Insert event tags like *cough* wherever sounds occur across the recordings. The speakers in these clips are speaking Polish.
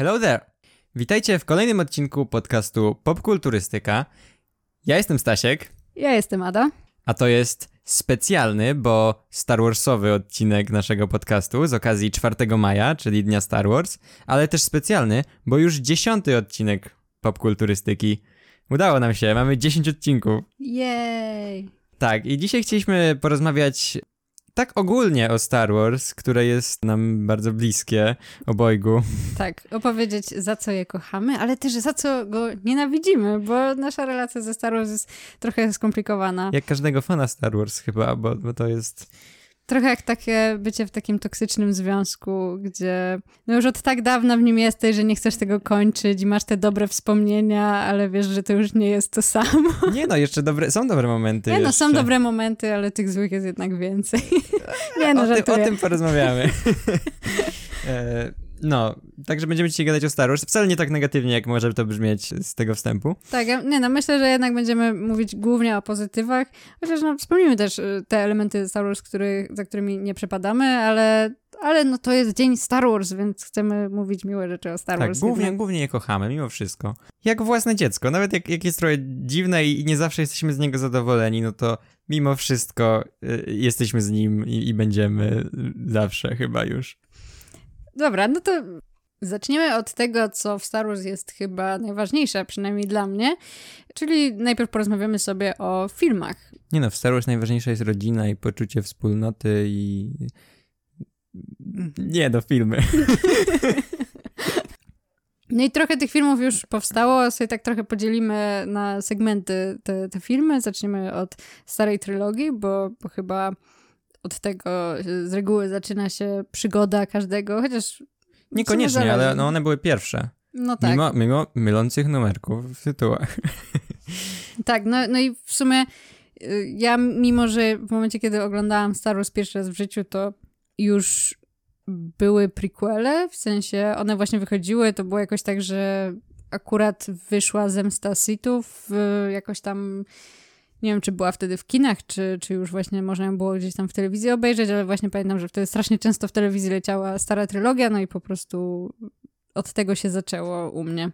Hello there! Witajcie w kolejnym odcinku podcastu Popkulturystyka. Ja jestem Stasiek, Ja jestem Ada. a to jest specjalny, bo Star Warsowy odcinek naszego podcastu z okazji 4 maja, czyli Dnia Star Wars, ale też specjalny, bo już dziesiąty odcinek Popkulturystyki. Udało nam się, mamy 10 odcinków. Jej! Tak, i dzisiaj chcieliśmy porozmawiać tak ogólnie o Star Wars, które jest nam bardzo bliskie obojgu. Tak, opowiedzieć za co je kochamy, ale też za co go nienawidzimy, bo nasza relacja ze Star Wars jest trochę skomplikowana. Jak każdego fana Star Wars chyba, bo, bo to jest... Trochę jak takie bycie w takim toksycznym związku, gdzie no już od tak dawna w nim jesteś, że nie chcesz tego kończyć i masz te dobre wspomnienia, ale wiesz, że to już nie jest to samo. *laughs* Nie no, jeszcze dobre, są dobre momenty Nie no, jeszcze. są dobre momenty, ale tych złych jest jednak więcej. *laughs* nie no, o, żartuję. o tym porozmawiamy. *laughs* no, także będziemy dzisiaj gadać o Star Wars. Wcale nie tak negatywnie, jak może to brzmieć z tego wstępu. Tak, nie no, myślę, że jednak będziemy mówić głównie o pozytywach, chociaż no, wspomnimy też y, te elementy Star Wars, który, za którymi nie przepadamy, ale, ale no to jest dzień Star Wars, więc chcemy mówić miłe rzeczy o Star tak, Wars. głównie, jednak. głównie je kochamy, mimo wszystko. Jak własne dziecko. Nawet jak, jak jest trochę dziwne i nie zawsze jesteśmy z niego zadowoleni, no to mimo wszystko y, jesteśmy z nim i, i będziemy zawsze chyba już. Dobra, no to zaczniemy od tego, co w Star Wars jest chyba najważniejsze, przynajmniej dla mnie, czyli najpierw porozmawiamy sobie o filmach. Nie no, w Star Wars najważniejsza jest rodzina i poczucie wspólnoty i... Nie no, filmy. *laughs* No i trochę tych filmów już powstało, sobie tak trochę podzielimy na segmenty te, te filmy. Zaczniemy od starej trylogii, bo, bo chyba od tego z reguły zaczyna się przygoda każdego, chociaż... Niekoniecznie, ale no one były pierwsze. No tak, Mimo, mimo mylących numerków w tytułach. *laughs* tak, no, no i w sumie y, ja mimo, że w momencie, kiedy oglądałam Star Wars pierwszy raz w życiu, to już były prequele, w sensie one właśnie wychodziły, to było jakoś tak, że akurat wyszła Zemsta Sithów, y, jakoś tam nie wiem, czy była wtedy w kinach, czy, czy już właśnie można ją było gdzieś tam w telewizji obejrzeć, ale właśnie pamiętam, że wtedy strasznie często w telewizji leciała stara trylogia, no i po prostu od tego się zaczęło u mnie.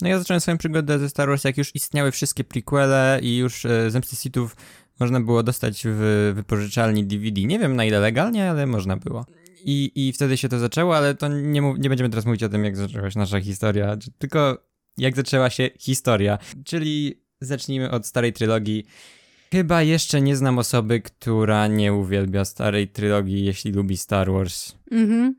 No ja zacząłem swoją przygodę ze Star Wars, jak już istniały wszystkie prequele i już e, Zemsty Sithów można było dostać w wypożyczalni DVD. Nie wiem na ile legalnie, ale można było. I, I wtedy się to zaczęło, ale to nie, mów, nie będziemy teraz mówić o tym, jak zaczęła się nasza historia, tylko jak zaczęła się historia. Czyli zacznijmy od starej trylogii. Chyba jeszcze nie znam osoby, która nie uwielbia starej trylogii, jeśli lubi Star Wars. Mhm.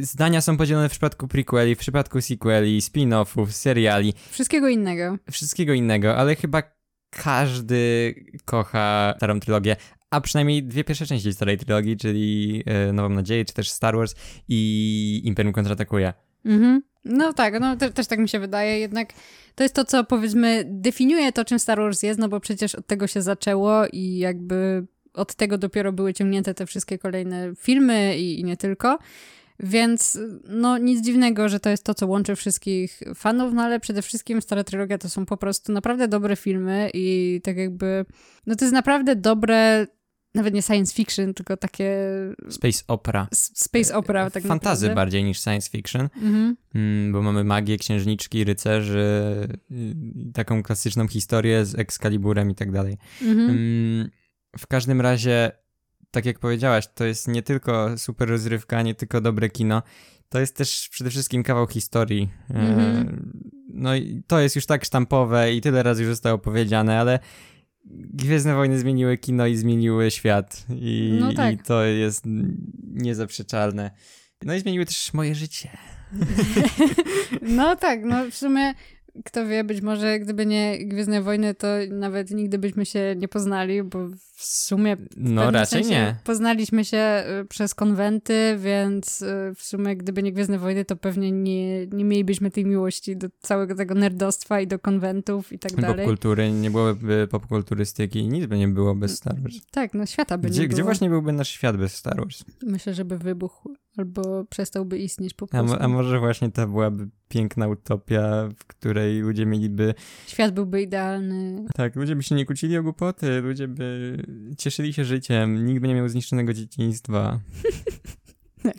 Zdania są podzielone w przypadku prequeli, w przypadku sequeli, spin-offów, seriali, Wszystkiego innego. wszystkiego innego, ale chyba każdy kocha starą trylogię, a przynajmniej dwie pierwsze części starej trylogii, czyli e, Nową Nadzieję, czy też Star Wars i Imperium kontratakuje. Mhm. No tak, no te, też tak mi się wydaje, jednak to jest to, co powiedzmy definiuje to, czym Star Wars jest, no bo przecież od tego się zaczęło i jakby od tego dopiero były ciągnięte te wszystkie kolejne filmy i, i nie tylko. Więc no nic dziwnego, że to jest to, co łączy wszystkich fanów, no ale przede wszystkim Stara Trylogia to są po prostu naprawdę dobre filmy i tak jakby, no to jest naprawdę dobre, nawet nie science fiction, tylko takie Space opera. space opera tak Fantazy naprawdę. bardziej niż science fiction, Mhm. mm, bo mamy magię, księżniczki, rycerzy, y, taką klasyczną historię z Excaliburem i tak dalej. Mhm. Mm, W każdym razie, tak jak powiedziałaś, to jest nie tylko super rozrywka, nie tylko dobre kino, to jest też przede wszystkim kawał historii. E, Mhm. No i to jest już tak sztampowe i tyle razy już zostało powiedziane, ale Gwiezdne Wojny zmieniły kino i zmieniły świat i, No tak. i to jest niezaprzeczalne. No i zmieniły też moje życie. *laughs* No tak, no w sumie kto wie, być może gdyby nie Gwiezdne Wojny, to nawet nigdy byśmy się nie poznali, bo w sumie w No raczej nie. Poznaliśmy się y, przez konwenty, więc y, w sumie gdyby nie Gwiezdne Wojny, to pewnie nie, nie mielibyśmy tej miłości do całego tego nerdostwa i do konwentów i tak dalej. Popkultury, nie byłoby popkulturystyki, nic by nie było bez Star Wars. Tak, no świata by Gdzie, nie gdzie było. właśnie byłby nasz świat bez Star Wars? Myślę, żeby wybuchł albo przestałby istnieć po A, prostu. mo- a może właśnie to byłaby piękna utopia, w której ludzie mieliby. Świat byłby idealny. Tak, ludzie by się nie kłócili o głupoty, ludzie by cieszyli się życiem, nikt by nie miał zniszczonego dzieciństwa. *laughs* Tak.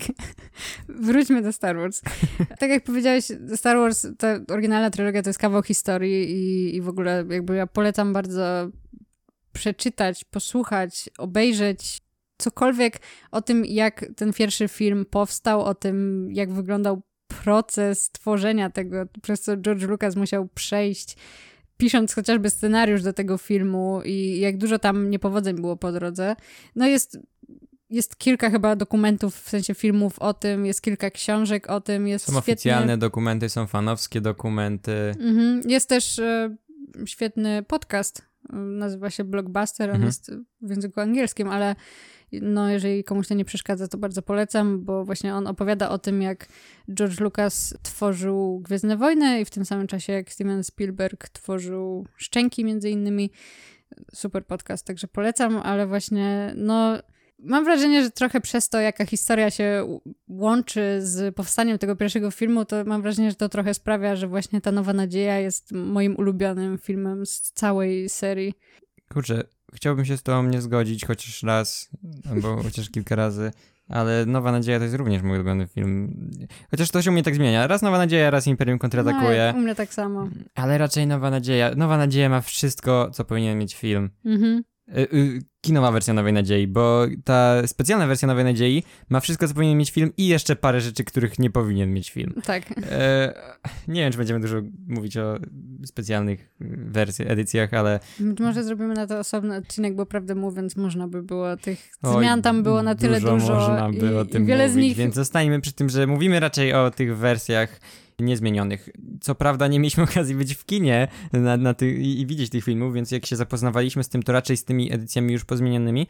Wróćmy do Star Wars. *laughs* Tak jak powiedziałeś, Star Wars, ta oryginalna trylogia to jest kawał historii i, i w ogóle jakby ja polecam bardzo przeczytać, posłuchać, obejrzeć cokolwiek o tym, jak ten pierwszy film powstał, o tym, jak wyglądał proces tworzenia tego, przez co George Lucas musiał przejść, pisząc chociażby scenariusz do tego filmu i jak dużo tam niepowodzeń było po drodze. No jest jest kilka chyba dokumentów, w sensie filmów o tym, jest kilka książek o tym, jest Są świetnie... oficjalne dokumenty, są fanowskie dokumenty. Mhm. Jest też e, świetny podcast, nazywa się Blockbuster, on Mhm. jest w języku angielskim, ale no jeżeli komuś to nie przeszkadza, to bardzo polecam, bo właśnie on opowiada o tym, jak George Lucas tworzył Gwiezdne Wojny i w tym samym czasie jak Steven Spielberg tworzył Szczęki między innymi. Super podcast, także polecam, ale właśnie no mam wrażenie, że trochę przez to, jaka historia się łączy z powstaniem tego pierwszego filmu, to mam wrażenie, że to trochę sprawia, że właśnie ta Nowa Nadzieja jest moim ulubionym filmem z całej serii. Kurczę, chciałbym się z tobą nie zgodzić chociaż raz, albo *laughs* chociaż kilka razy, ale Nowa Nadzieja to jest również mój ulubiony film. Chociaż to się u mnie tak zmienia. Raz Nowa Nadzieja, raz Imperium No, kontratakuje, jak u mnie tak samo. ale raczej Nowa Nadzieja. Nowa Nadzieja ma wszystko, co powinien mieć film. Mhm. Y, y, Kinowa wersja Nowej Nadziei, bo ta specjalna wersja Nowej Nadziei ma wszystko, co powinien mieć film i jeszcze parę rzeczy, których nie powinien mieć film. Tak. E, nie wiem, czy będziemy dużo mówić o specjalnych wersji, edycjach, ale Być może zrobimy na to osobny odcinek, bo prawdę mówiąc, można by było tych Oj, zmian tam było na tyle dużo. dużo. można by i, o tym wiele mówić, z nich. więc zostańmy przy tym, że mówimy raczej o tych wersjach niezmienionych. Co prawda nie mieliśmy *laughs* okazji być w kinie na, na ty, i, i widzieć tych filmów, więc jak się zapoznawaliśmy z tym, to raczej z tymi edycjami już pozmienionymi,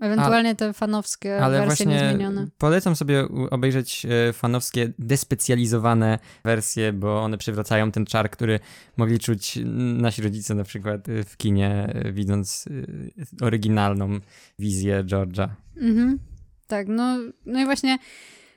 Ewentualnie te fanowskie ale wersje właśnie niezmienione. polecam sobie obejrzeć e, fanowskie, despecjalizowane wersje, bo one przywracają ten czar, który mogli czuć nasi rodzice na przykład e, w kinie, e, widząc oryginalną wizję George'a. Mhm. Tak, no, no i właśnie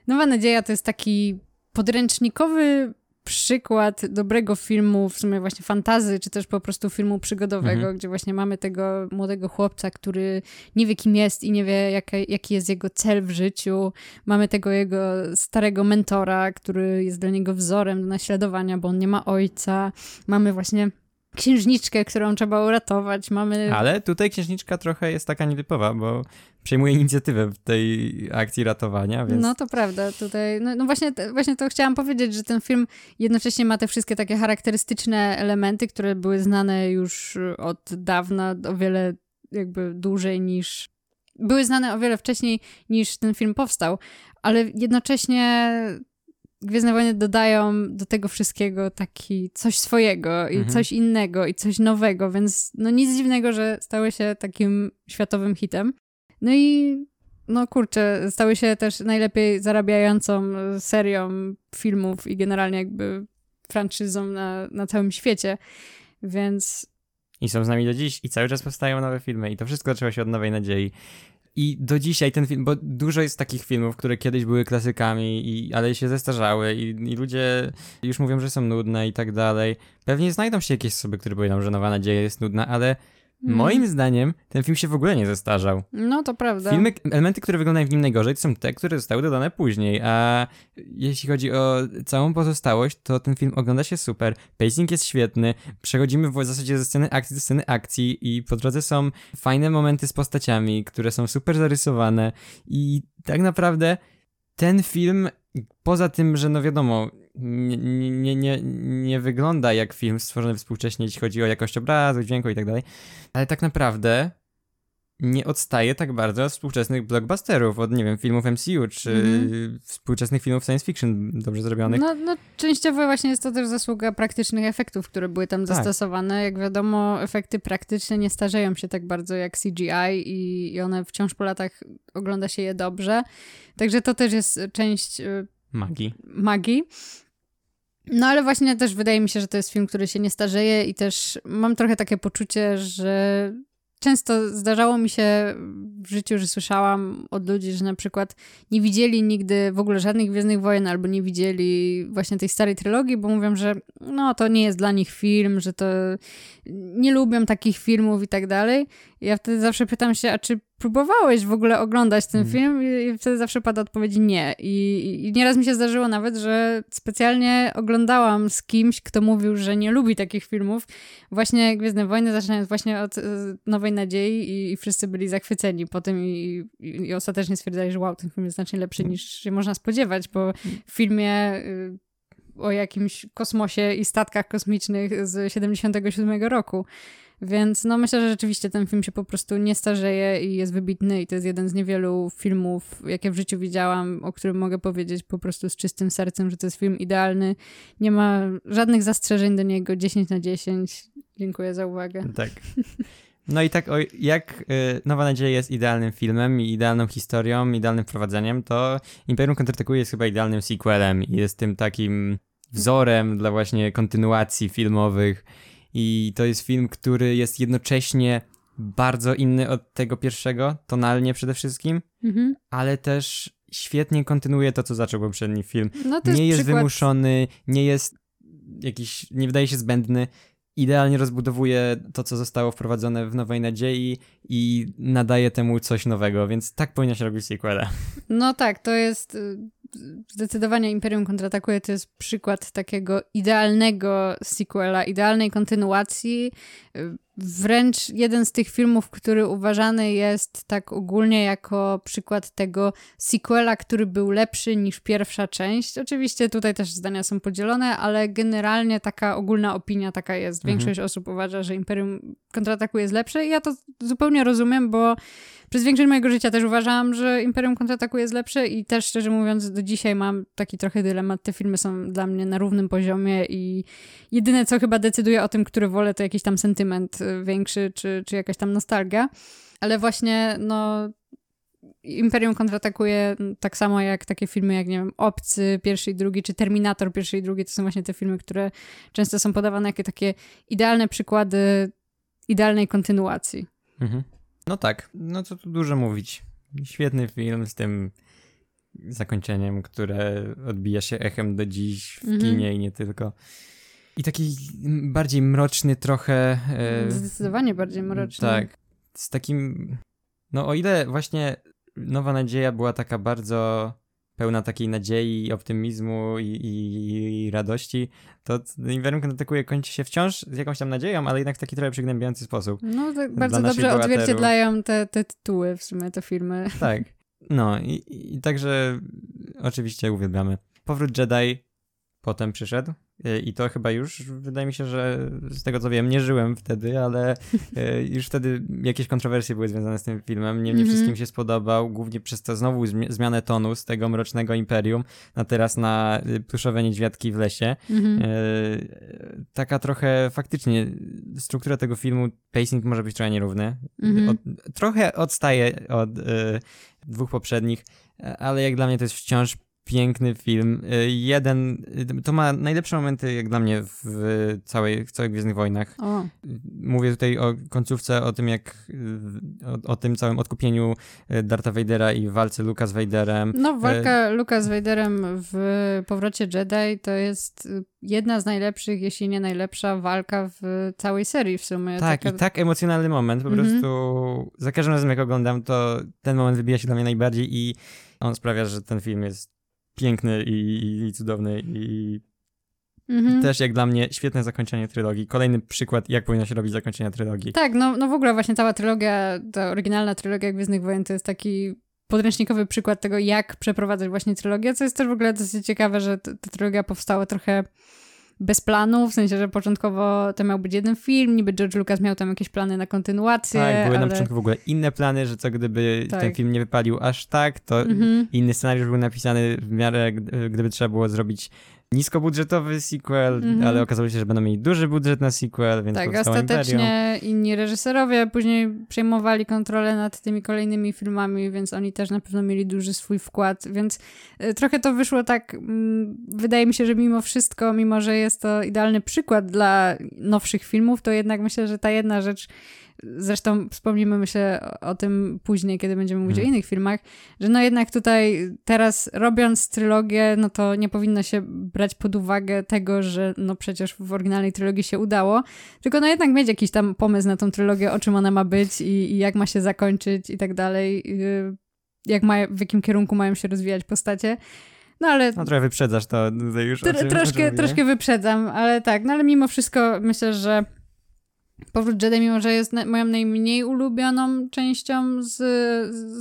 Nowa Nadzieja to jest taki podręcznikowy przykład dobrego filmu, w sumie właśnie fantazy, czy też po prostu filmu przygodowego, Mhm. gdzie właśnie mamy tego młodego chłopca, który nie wie kim jest i nie wie jaka, jaki jest jego cel w życiu. Mamy tego jego starego mentora, który jest dla niego wzorem do naśladowania, bo on nie ma ojca. Mamy właśnie księżniczkę, którą trzeba uratować. Mamy Ale tutaj księżniczka trochę jest taka nietypowa, bo przejmuje inicjatywę w tej akcji ratowania, więc No to prawda, tutaj, no, no właśnie, właśnie to chciałam powiedzieć, że ten film jednocześnie ma te wszystkie takie charakterystyczne elementy, które były znane już od dawna, o wiele jakby dłużej niż, były znane o wiele wcześniej niż ten film powstał, ale jednocześnie Gwiezdne Wojny dodają do tego wszystkiego taki coś swojego i Mhm. coś innego i coś nowego, więc no nic dziwnego, że stały się takim światowym hitem. No i no kurczę, stały się też najlepiej zarabiającą serią filmów i generalnie jakby franczyzą na, na całym świecie, więc i są z nami do dziś i cały czas powstają nowe filmy i to wszystko zaczęło się od Nowej Nadziei. I do dzisiaj ten film, bo dużo jest takich filmów, które kiedyś były klasykami, i, ale się zestarzały i, i ludzie już mówią, że są nudne i tak dalej. Pewnie znajdą się jakieś osoby, które powiedzą, że Nowa Nadzieja jest nudna, ale Mm. moim zdaniem ten film się w ogóle nie zestarzał. no to prawda. Filmy, elementy, które wyglądają w nim najgorzej, to są te, które zostały dodane później, a jeśli chodzi o całą pozostałość, to ten film ogląda się super, pacing jest świetny, przechodzimy w zasadzie ze sceny akcji do sceny akcji i po drodze są fajne momenty z postaciami, które są super zarysowane i tak naprawdę ten film, poza tym, że no wiadomo, nie, nie, nie, nie wygląda jak film stworzony współcześnie, jeśli chodzi o jakość obrazu, dźwięku i tak dalej, ale tak naprawdę nie odstaje tak bardzo od współczesnych blockbusterów, od, nie wiem, filmów MCU, czy Mhm. współczesnych filmów science fiction dobrze zrobionych. No, no, częściowo właśnie jest to też zasługa praktycznych efektów, które były tam Tak. zastosowane. Jak wiadomo, efekty praktyczne nie starzeją się tak bardzo jak CGI i, i one wciąż po latach ogląda się je dobrze. Także to też jest część y, Magii. magii. No ale właśnie też wydaje mi się, że to jest film, który się nie starzeje i też mam trochę takie poczucie, że często zdarzało mi się w życiu, że słyszałam od ludzi, że na przykład nie widzieli nigdy w ogóle żadnych Gwiezdnych Wojen albo nie widzieli właśnie tej starej trylogii, bo mówią, że no to nie jest dla nich film, że to nie lubią takich filmów i tak dalej. Ja wtedy zawsze pytam się, a czy próbowałeś w ogóle oglądać ten Mhm. film? I wtedy zawsze pada odpowiedź nie. I, I nieraz mi się zdarzyło nawet, że specjalnie oglądałam z kimś, kto mówił, że nie lubi takich filmów. Właśnie Gwiezdne Wojny, zaczynając właśnie od e, Nowej Nadziei i, i wszyscy byli zachwyceni po tym i, i, i ostatecznie stwierdzali, że wow, ten film jest znacznie lepszy niż się można spodziewać, bo w filmie y, o jakimś kosmosie i statkach kosmicznych z 77 roku. Więc no myślę, że rzeczywiście ten film się po prostu nie starzeje i jest wybitny i to jest jeden z niewielu filmów, jakie w życiu widziałam, o którym mogę powiedzieć po prostu z czystym sercem, że to jest film idealny. Nie ma żadnych zastrzeżeń do niego, 10 na 10. Dziękuję za uwagę. Tak. *laughs* No i tak, o, jak y, Nowa Nadzieja jest idealnym filmem i idealną historią, idealnym prowadzeniem, to Imperium Kontratakuje jest chyba idealnym sequelem i jest tym takim wzorem dla właśnie kontynuacji filmowych i to jest film, który jest jednocześnie bardzo inny od tego pierwszego, tonalnie przede wszystkim, Mhm. ale też świetnie kontynuuje to, co zaczął poprzedni film. No nie jest przykład... wymuszony, nie jest jakiś, nie wydaje się zbędny. Idealnie rozbudowuje to, co zostało wprowadzone w Nowej Nadziei i nadaje temu coś nowego, więc tak powinno się robić sequele. No tak, to jest y, zdecydowanie Imperium kontratakuje, to jest przykład takiego idealnego sequela, idealnej kontynuacji. Wręcz jeden z tych filmów, który uważany jest tak ogólnie jako przykład tego sequela, który był lepszy niż pierwsza część. Oczywiście tutaj też zdania są podzielone, ale generalnie taka ogólna opinia taka jest. Mhm. Większość osób uważa, że Imperium kontratakuje jest lepsze i ja to zupełnie rozumiem, bo przez większość mojego życia też uważałam, że Imperium kontratakuje jest lepsze i też szczerze mówiąc do dzisiaj mam taki trochę dylemat. Te filmy są dla mnie na równym poziomie i jedyne co chyba decyduje o tym, który wolę to jakiś tam sentyment y, większy czy, czy jakaś tam nostalgia. Ale właśnie no Imperium kontratakuje tak samo jak takie filmy jak, nie wiem, Obcy pierwszy i drugi, czy Terminator pierwszy i drugi, to są właśnie te filmy, które często są podawane jako takie idealne przykłady idealnej kontynuacji. Mhm. No tak, no co tu dużo mówić. Świetny film z tym zakończeniem, które odbija się echem do dziś w Mhm. kinie i nie tylko. I taki bardziej mroczny trochę. e, Zdecydowanie bardziej mroczny. Tak. Z takim. No, o ile właśnie Nowa Nadzieja była taka bardzo pełna takiej nadziei, optymizmu i, i, i radości, to Imperium Kontratakuje kończy się wciąż z jakąś tam nadzieją, ale jednak w taki trochę przygnębiający sposób. No tak bardzo dobrze bohaterów. odzwierciedlają te, te tytuły w sumie, te filmy. Tak. No i, i, i także oczywiście uwielbiamy. Powrót Jedi potem przyszedł y, i to chyba już, wydaje mi się, że z tego co wiem, nie żyłem wtedy, ale y, *laughs* już wtedy jakieś kontrowersje były związane z tym filmem. Nie, nie Mhm. wszystkim się spodobał, głównie przez to znowu zmi- zmianę tonu z tego mrocznego imperium na teraz na y, pluszowe niedźwiadki w lesie. Mhm. E, taka trochę faktycznie struktura tego filmu, pacing może być trochę nierówny. Mhm. Od, trochę odstaje od e, dwóch poprzednich, e, ale jak dla mnie to jest wciąż piękny film. E, jeden, e, to ma najlepsze momenty jak dla mnie w, całej, w całych Gwiezdnych Wojnach. O, Mówię tutaj o końcówce, o tym jak, e, o, o tym całym odkupieniu e, Dartha Vadera i walce Luka z Vaderem. no walka Luka z Vaderem w Powrocie Jedi to jest jedna z najlepszych, jeśli nie najlepsza walka w całej serii w sumie. Tak, Taka- i tak emocjonalny moment. Po Mhm. prostu za każdym razem, jak oglądam, to ten moment wybija się dla mnie najbardziej i on sprawia, że ten film jest piękny i, i cudowny i Mhm. też jak dla mnie świetne zakończenie trylogii. Kolejny przykład, jak powinno się robić zakończenia trylogii. Tak, no, no w ogóle właśnie cała trylogia, ta oryginalna trylogia Gwiezdnych Wojen to jest taki podręcznikowy przykład tego, jak przeprowadzać właśnie trylogię, co jest też w ogóle dosyć ciekawe, że ta trylogia powstała trochę bez planu, w sensie, że początkowo to miał być jeden film, niby George Lucas miał tam jakieś plany na kontynuację, Tak, były ale... na początku w ogóle inne plany, że co gdyby Tak. ten film nie wypalił aż tak, to Mhm. inny scenariusz był napisany w miarę, gdy- gdyby trzeba było zrobić niskobudżetowy sequel, Mhm. ale okazało się, że będą mieli duży budżet na sequel, więc Tak, powstało Imperium. ostatecznie inni reżyserowie później przejmowali kontrolę nad tymi kolejnymi filmami, więc oni też na pewno mieli duży swój wkład, więc y, trochę to wyszło tak, mm, wydaje mi się, że mimo wszystko, mimo że jest to idealny przykład dla nowszych filmów, to jednak myślę, że ta jedna rzecz zresztą wspomnimy myślę o, tym później, kiedy będziemy mówić Hmm. o innych filmach, że no jednak tutaj teraz robiąc trylogię, no to nie powinno się brać pod uwagę tego, że no przecież w oryginalnej trylogii się udało, tylko no jednak mieć jakiś tam pomysł na tą trylogię, o czym ona ma być i, i jak ma się zakończyć i tak dalej, yy, jak ma, w jakim kierunku mają się rozwijać postacie. No ale No trochę wyprzedzasz to już. czym troszkę, troszkę wyprzedzam, ale tak, no ale mimo wszystko myślę, że Powrót Jedi, mimo że jest na, moją najmniej ulubioną częścią z,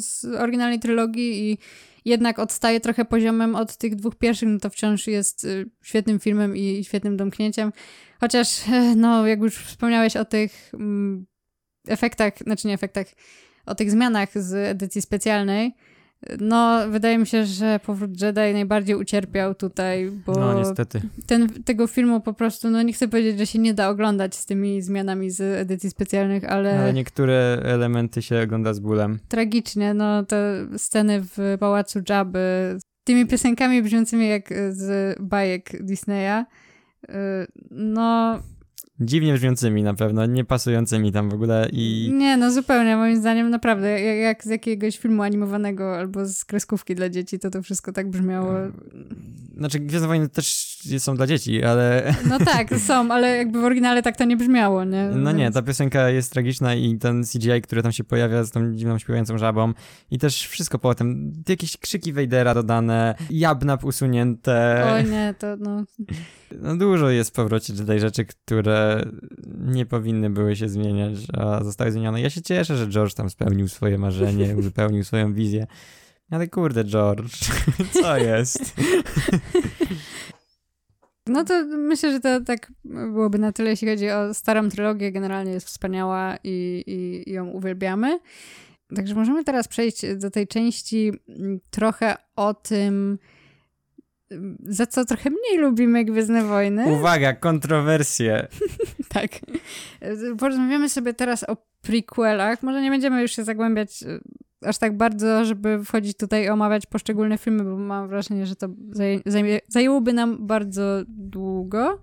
z oryginalnej trylogii i jednak odstaje trochę poziomem od tych dwóch pierwszych, no to wciąż jest y, świetnym filmem i świetnym domknięciem. Chociaż, *laughs* no, jak już wspomniałeś o tych mm, efektach, znaczy nie efektach, o tych zmianach z edycji specjalnej, no, wydaje mi się, że Powrót Jedi najbardziej ucierpiał tutaj, bo No niestety. ten, tego filmu po prostu, no nie chcę powiedzieć, że się nie da oglądać z tymi zmianami z edycji specjalnych, ale, Ale niektóre elementy się ogląda z bólem. tragicznie, no te sceny w Pałacu Jabby, z tymi piosenkami brzmiącymi jak z bajek Disneya, y, no Dziwnie brzmiącymi na pewno, nie pasującymi tam w ogóle i... nie, no zupełnie, moim zdaniem naprawdę, jak, jak z jakiegoś filmu animowanego albo z kreskówki dla dzieci, to to wszystko tak brzmiało. Znaczy Gwiezdne Wojny też są dla dzieci, ale... No tak, *laughs* są, ale jakby w oryginale tak to nie brzmiało, nie? No nie, Więc- ta piosenka jest tragiczna i ten CGI, który tam się pojawia z tą dziwną śpiewającą żabą i też wszystko potem, jakieś krzyki Vadera dodane, jabnap usunięte, O nie, to no... no dużo jest w powrocie Jedi rzeczy, które nie powinny były się zmieniać, a zostały zmienione. Ja się cieszę, że George tam spełnił swoje marzenie, *laughs* uzupełnił swoją wizję. Ale kurde, George, *laughs* co jest? *laughs* No to myślę, że to tak byłoby na tyle, jeśli chodzi o starą trylogię. Generalnie jest wspaniała i, i, i ją uwielbiamy. Także możemy teraz przejść do tej części trochę o tym, za co trochę mniej lubimy Gwiezdne Wojny. Uwaga, kontrowersje. *laughs* Tak. Porozmawiamy sobie teraz o prequelach. Może nie będziemy już się zagłębiać y, aż tak bardzo, żeby wchodzić tutaj i omawiać poszczególne filmy, bo mam wrażenie, że to zaję, zajmie, zajęłoby nam bardzo długo.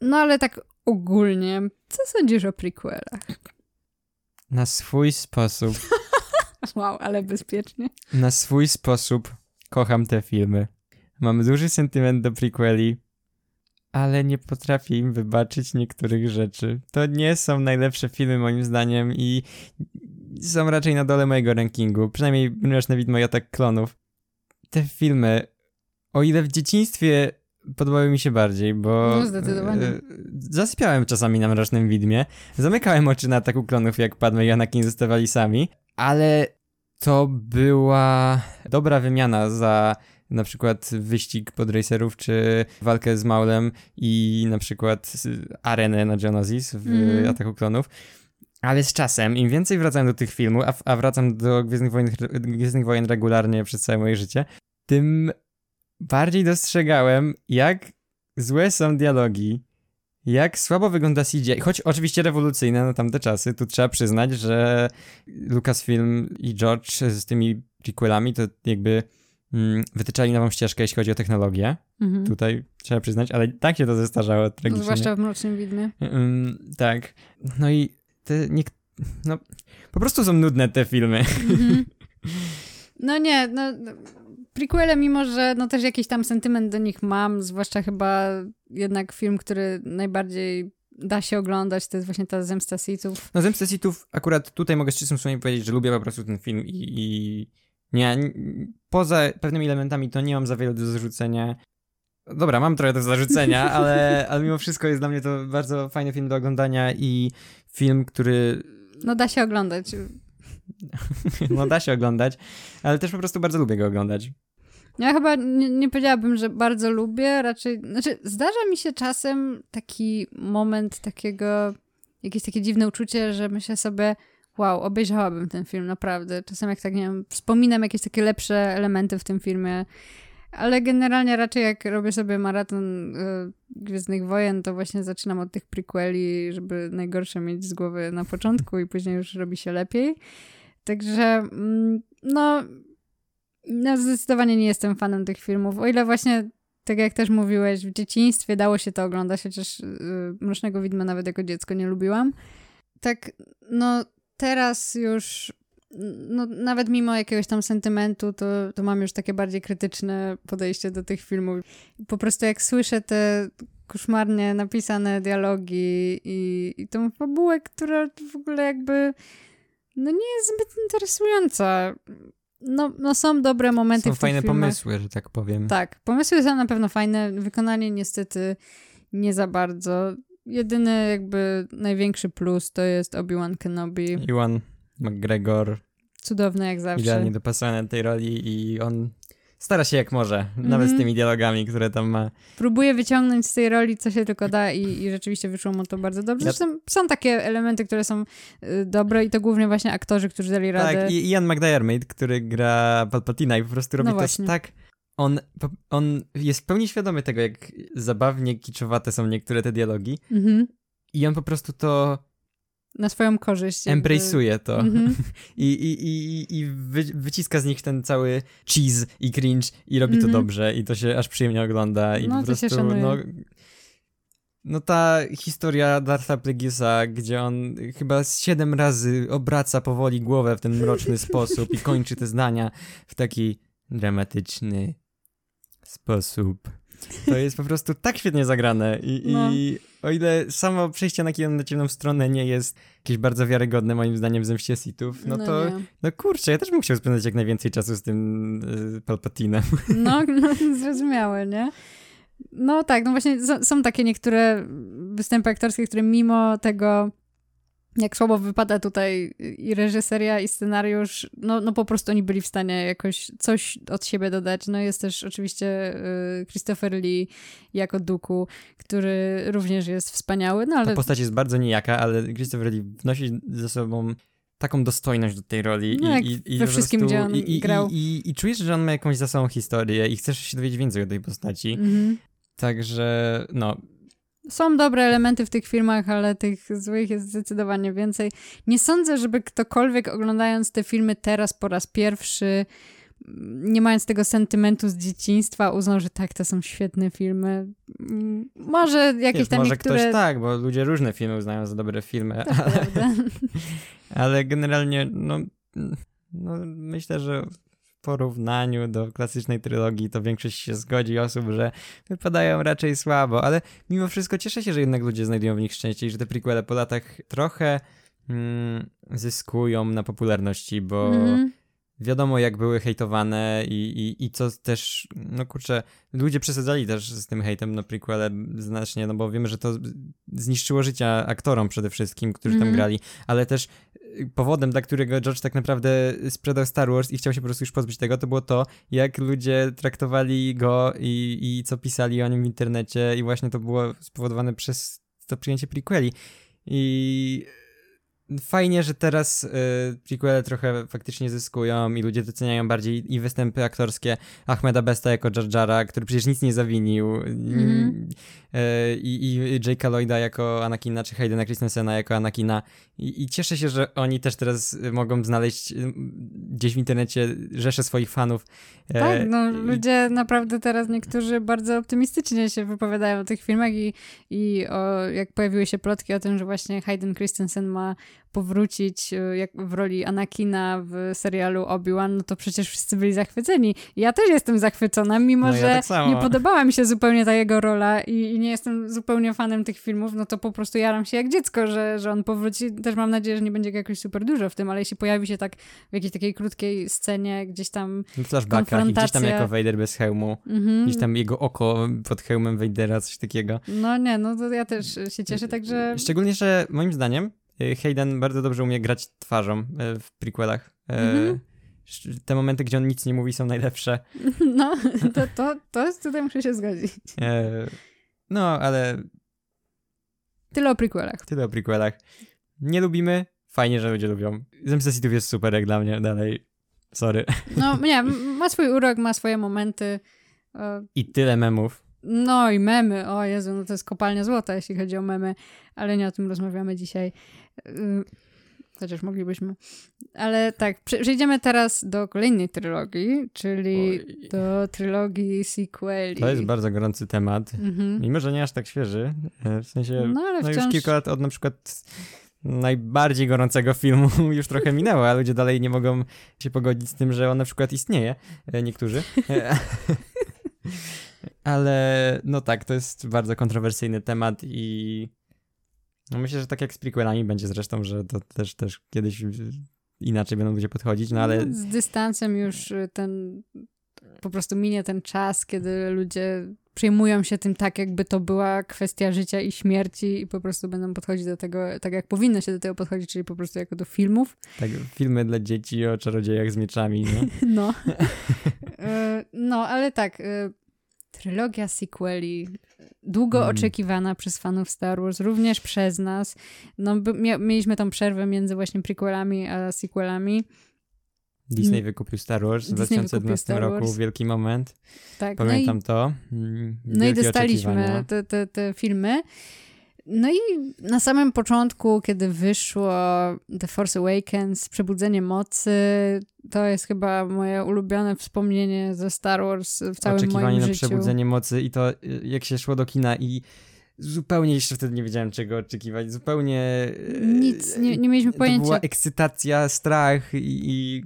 No ale tak ogólnie, co sądzisz o prequelach? Na swój sposób, *laughs* Wow, ale bezpiecznie. na swój sposób kocham te filmy. Mam duży sentyment do prequeli, ale nie potrafię im wybaczyć niektórych rzeczy. To nie są najlepsze filmy moim zdaniem i są raczej na dole mojego rankingu. Przynajmniej Mroczne Widmo i Atak Klonów. Te filmy, o ile w dzieciństwie podobały mi się bardziej, bo... No, zdecydowanie. e, Zasypiałem czasami na Mrocznym Widmie, zamykałem oczy na Ataku Klonów, jak Padme i Anakin zostawali sami, ale to była dobra wymiana za na przykład wyścig podracerów, czy walkę z Maulem i na przykład arenę na Geonosis w Mhm. Ataku Klonów. Ale z czasem, im więcej wracam do tych filmów, a, a wracam do Gwiezdnych Wojen, Gwiezdnych Wojen regularnie przez całe moje życie, tym bardziej dostrzegałem, jak złe są dialogi, jak słabo wygląda CGI, choć oczywiście rewolucyjne na tamte czasy, tu trzeba przyznać, że Lucasfilm i George z tymi prequelami to jakby mm, wytyczali nową ścieżkę, jeśli chodzi o technologię, Mhm. tutaj trzeba przyznać, ale tak się to zestarzało tragicznie. Zwłaszcza w Mrocznym Widmie. Ym, tak, no i te niek- no po prostu są nudne te filmy. Mhm. *laughs* No nie, no prequele, mimo że no też jakiś tam sentyment do nich mam, zwłaszcza chyba jednak film, który najbardziej da się oglądać, to jest właśnie ta Zemsta Sithów. No Zemstę Sithów akurat tutaj mogę z czystym sumieniem powiedzieć, że lubię po prostu ten film i, i nie, poza pewnymi elementami to nie mam za wiele do zarzucenia. Dobra, mam trochę do zarzucenia, *laughs* ale, ale mimo wszystko jest dla mnie to bardzo fajny film do oglądania i film, który No da się oglądać. *laughs* no da się oglądać, ale też po prostu bardzo lubię go oglądać. Ja chyba nie, nie powiedziałabym, że bardzo lubię, raczej, znaczy zdarza mi się czasem taki moment takiego, jakieś takie dziwne uczucie, że myślę sobie, wow, obejrzałabym ten film, naprawdę. Czasem jak tak, nie wiem, wspominam jakieś takie lepsze elementy w tym filmie, ale generalnie raczej jak robię sobie maraton y, Gwiezdnych Wojen, to właśnie zaczynam od tych prequeli, żeby najgorsze mieć z głowy na początku i później już robi się lepiej. Także, mm, no, no zdecydowanie nie jestem fanem tych filmów. O ile właśnie, tak jak też mówiłeś, w dzieciństwie dało się to oglądać, chociaż y, Mrocznego Widma nawet jako dziecko nie lubiłam. tak, no teraz już, no nawet mimo jakiegoś tam sentymentu, to, to mam już takie bardziej krytyczne podejście do tych filmów. Po prostu jak słyszę te koszmarnie napisane dialogi i, i tą fabułę, która w ogóle jakby no nie jest zbyt interesująca. No, no są dobre momenty Są w fajne filmach. pomysły, że tak powiem. Tak, pomysły są na pewno fajne, wykonanie niestety nie za bardzo. Jedyny jakby największy plus to jest Obi-Wan Kenobi. Iwan McGregor Cudowny jak zawsze. idealnie dopasowany do tej roli i on stara się jak może, nawet z Mhm. tymi dialogami, które tam ma. Próbuje wyciągnąć z tej roli co się tylko da i, i rzeczywiście wyszło mu to bardzo dobrze. Ja- Zresztą są takie elementy, które są y, dobre i to głównie właśnie aktorzy, którzy dali radę. Tak, i Ian McDiarmid, który gra Palpatina i po prostu robi No to tak... On, on jest w pełni świadomy tego, jak zabawnie kiczowate są niektóre te dialogi Mhm. i on po prostu to Na swoją korzyść. jakby. embrace'uje to. Mhm. *laughs* I, i, i, i wy, wyciska z nich ten cały cheese i cringe i robi Mhm. to dobrze i to się aż przyjemnie ogląda i No, po się prostu szanuje. no, no ta historia Dartha Plegisa, gdzie on chyba z siedem razy obraca powoli głowę w ten mroczny *laughs* sposób i kończy te zdania w taki dramatyczny sposób. To jest po prostu tak świetnie zagrane i, No. i o ile samo przejście na na ciemną stronę nie jest jakieś bardzo wiarygodne moim zdaniem w Zemście Sithów, no, to nie. no kurczę, ja też bym chciał spędzać jak najwięcej czasu z tym y, Palpatinem. No, *laughs* no, zrozumiałe, nie? No tak, no właśnie są, są takie niektóre występy aktorskie, które mimo tego, jak słabo wypada tutaj i reżyseria, i scenariusz, no, no po prostu oni byli w stanie jakoś coś od siebie dodać. No jest też oczywiście y, Christopher Lee jako Duku, który również jest wspaniały, no Ta ale... postać jest bardzo nijaka, ale Christopher Lee wnosi ze sobą taką dostojność do tej roli. No i, i, i we wszystkim, prostu- gdzie on i, i, grał. I, czujesz, że on ma jakąś za sobą historię i chcesz się dowiedzieć więcej o tej postaci. Mhm. Także, no, Są dobre elementy w tych filmach, ale tych złych jest zdecydowanie więcej. Nie sądzę, żeby ktokolwiek oglądając te filmy teraz po raz pierwszy, mm, nie mając tego sentymentu z dzieciństwa, uznał, że tak, to są świetne filmy. Mm, Może jakieś wiesz, tam może niektóre... ktoś tak, bo ludzie różne filmy uznają za dobre filmy, To prawda. *laughs* ale generalnie, no, no, myślę, że porównaniu do klasycznej trylogii to większość się zgodzi osób, że wypadają raczej słabo, ale mimo wszystko cieszę się, że jednak ludzie znajdują w nich szczęście i że te prequele po latach trochę mm, zyskują na popularności, bo Mhm. Wiadomo jak były hejtowane i, i, i co też, no kurczę, ludzie przesadzali też z tym hejtem na prequele znacznie, no bo wiemy, że to zniszczyło życia aktorom przede wszystkim, którzy tam Mhm. grali, ale też y, powodem, dla którego George tak naprawdę sprzedał Star Wars i chciał się po prostu już pozbyć tego, to było to, jak ludzie traktowali go i, i co pisali o nim w internecie i właśnie to było spowodowane przez to przyjęcie prequeli. I fajnie, że teraz y, prequele trochę faktycznie zyskują i ludzie doceniają bardziej i występy aktorskie Ahmeda Besta jako Jar Jara, który przecież nic nie zawinił Mhm. Y, i, i Jake'a Lloyda jako Anakina, czy Haydena Christensena jako Anakina I, i cieszę się, że oni też teraz mogą znaleźć gdzieś w internecie rzesze swoich fanów. E, Tak, no ludzie naprawdę teraz niektórzy bardzo optymistycznie się wypowiadają o tych filmach i, i o, jak pojawiły się plotki o tym, że właśnie Hayden Christensen ma powrócić y, jak w roli Anakina w serialu Obi-Wan, no to przecież wszyscy byli zachwyceni. Ja też jestem zachwycona, mimo No ja że tak nie podobała mi się zupełnie ta jego rola i, i nie jestem zupełnie fanem tych filmów, no to po prostu jaram się jak dziecko, że, że on powróci. Też mam nadzieję, że nie będzie go jakoś super dużo w tym, ale jeśli pojawi się tak w jakiejś takiej krótkiej scenie, gdzieś tam w flashbackach i gdzieś tam jako Vader bez hełmu. Mhm. Gdzieś tam jego oko pod hełmem Vadera, coś takiego. No nie, no to ja też się cieszę, także... Szczególnie, że moim zdaniem Hayden bardzo dobrze umie grać twarzą y, w prequelach. Y, Mhm. Te momenty, gdzie on nic nie mówi, są najlepsze. *laughs* No, to, to, to tutaj muszę się zgodzić. E, No, ale Tyle o prequelach. tyle o prequelach. Nie lubimy, fajnie, że ludzie lubią. Zemsta Sithów jest super jak dla mnie, dalej. Sorry. No *laughs* nie, ma swój urok, ma swoje momenty. E, I tyle memów. No i memy, o Jezu, no to jest kopalnia złota, jeśli chodzi o memy, ale nie o tym rozmawiamy dzisiaj. Y, Chociaż moglibyśmy. Ale tak, prze- przejdziemy teraz do kolejnej trylogii, czyli Oj. do trylogii sequeli. To jest bardzo gorący temat. Mhm. Mimo, że nie aż tak świeży. e, W sensie, No ale no wciąż... już kilka lat od na przykład najbardziej gorącego filmu *laughs* już trochę minęło, a ludzie dalej nie mogą się pogodzić z tym, że on na przykład istnieje, e, niektórzy. *laughs* Ale no tak, to jest bardzo kontrowersyjny temat i no myślę, że tak jak z prequelami będzie zresztą, że to też, też kiedyś inaczej będą ludzie podchodzić, no ale... Z dystansem już ten, po prostu minie ten czas, kiedy ludzie przejmują się tym tak, jakby to była kwestia życia i śmierci i po prostu będą podchodzić do tego tak, jak powinno się do tego podchodzić, czyli po prostu jako do filmów. Tak, filmy dla dzieci o czarodziejach z mieczami, no. *laughs* no. E, *laughs* no, ale tak, e, trylogia sequeli, długo hmm. oczekiwana przez fanów Star Wars, również przez nas. No, mieliśmy tą przerwę między właśnie prequelami a sequelami. Disney wykupił Star Wars w 2012 roku, wielki moment. Tak, Pamiętam no i, to. Mm, no i dostaliśmy te, te, te filmy. No i na samym początku, kiedy wyszło The Force Awakens, Przebudzenie Mocy, to jest chyba moje ulubione wspomnienie ze Star Wars w całym Oczekiwanie moim na życiu. Przebudzenie Mocy i to jak się szło do kina i zupełnie jeszcze wtedy nie wiedziałem czego oczekiwać, zupełnie... Nic, nie, nie mieliśmy pojęcia. To była ekscytacja, strach i... i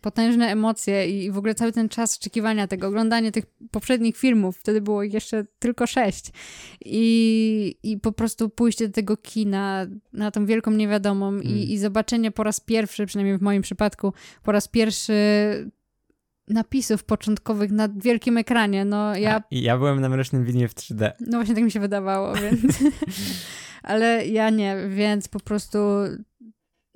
potężne emocje i w ogóle cały ten czas oczekiwania tego, oglądanie tych poprzednich filmów, wtedy było jeszcze tylko sześć i, i po prostu pójście do tego kina na tą wielką niewiadomą mm. i, i zobaczenie po raz pierwszy, przynajmniej w moim przypadku, po raz pierwszy napisów początkowych na wielkim ekranie, no ja... A, ja byłem na Mrocznym Widmie w 3D. No właśnie tak mi się wydawało, więc... *laughs* *laughs* Ale ja nie, więc po prostu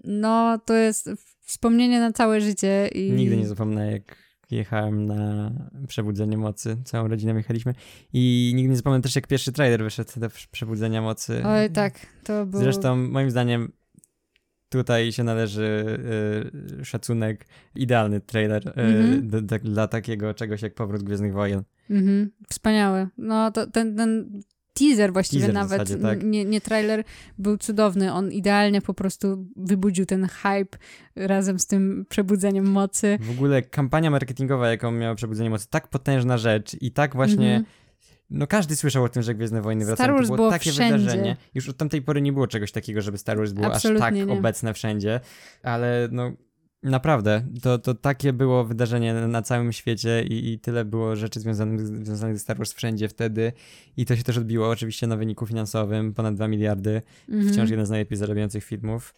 no to jest wspomnienie na całe życie i... Nigdy nie zapomnę, jak jechałem na Przebudzenie Mocy, całą rodziną jechaliśmy i nigdy nie zapomnę też, jak pierwszy trailer wyszedł do Przebudzenia Mocy. Oj, tak, to było... Zresztą moim zdaniem tutaj się należy y, szacunek, idealny trailer y, mm -hmm. dla takiego czegoś jak Powrót Gwiezdnych Wojen. Mm Wspaniały. No to ten, ten teaser właściwie teaser nawet, zasadzie, tak. nie, nie trailer, był cudowny. On idealnie po prostu wybudził ten hype razem z tym przebudzeniem mocy. W ogóle kampania marketingowa, jaką miała Przebudzenie Mocy, tak potężna rzecz i tak właśnie... Mm -hmm. No każdy słyszał o tym, że Gwiezdne Wojny wracają. Star Wars to było, było takie wszędzie. wydarzenie. Już od tamtej pory nie było czegoś takiego, żeby Star Wars było Absolutnie aż tak nie. obecne wszędzie, ale no Naprawdę, to, to takie było wydarzenie na całym świecie i, i tyle było rzeczy związanych, związanych ze Star Wars wszędzie wtedy i to się też odbiło oczywiście na wyniku finansowym, ponad 2 miliardy, mm -hmm. wciąż jeden z najlepiej zarabiających filmów.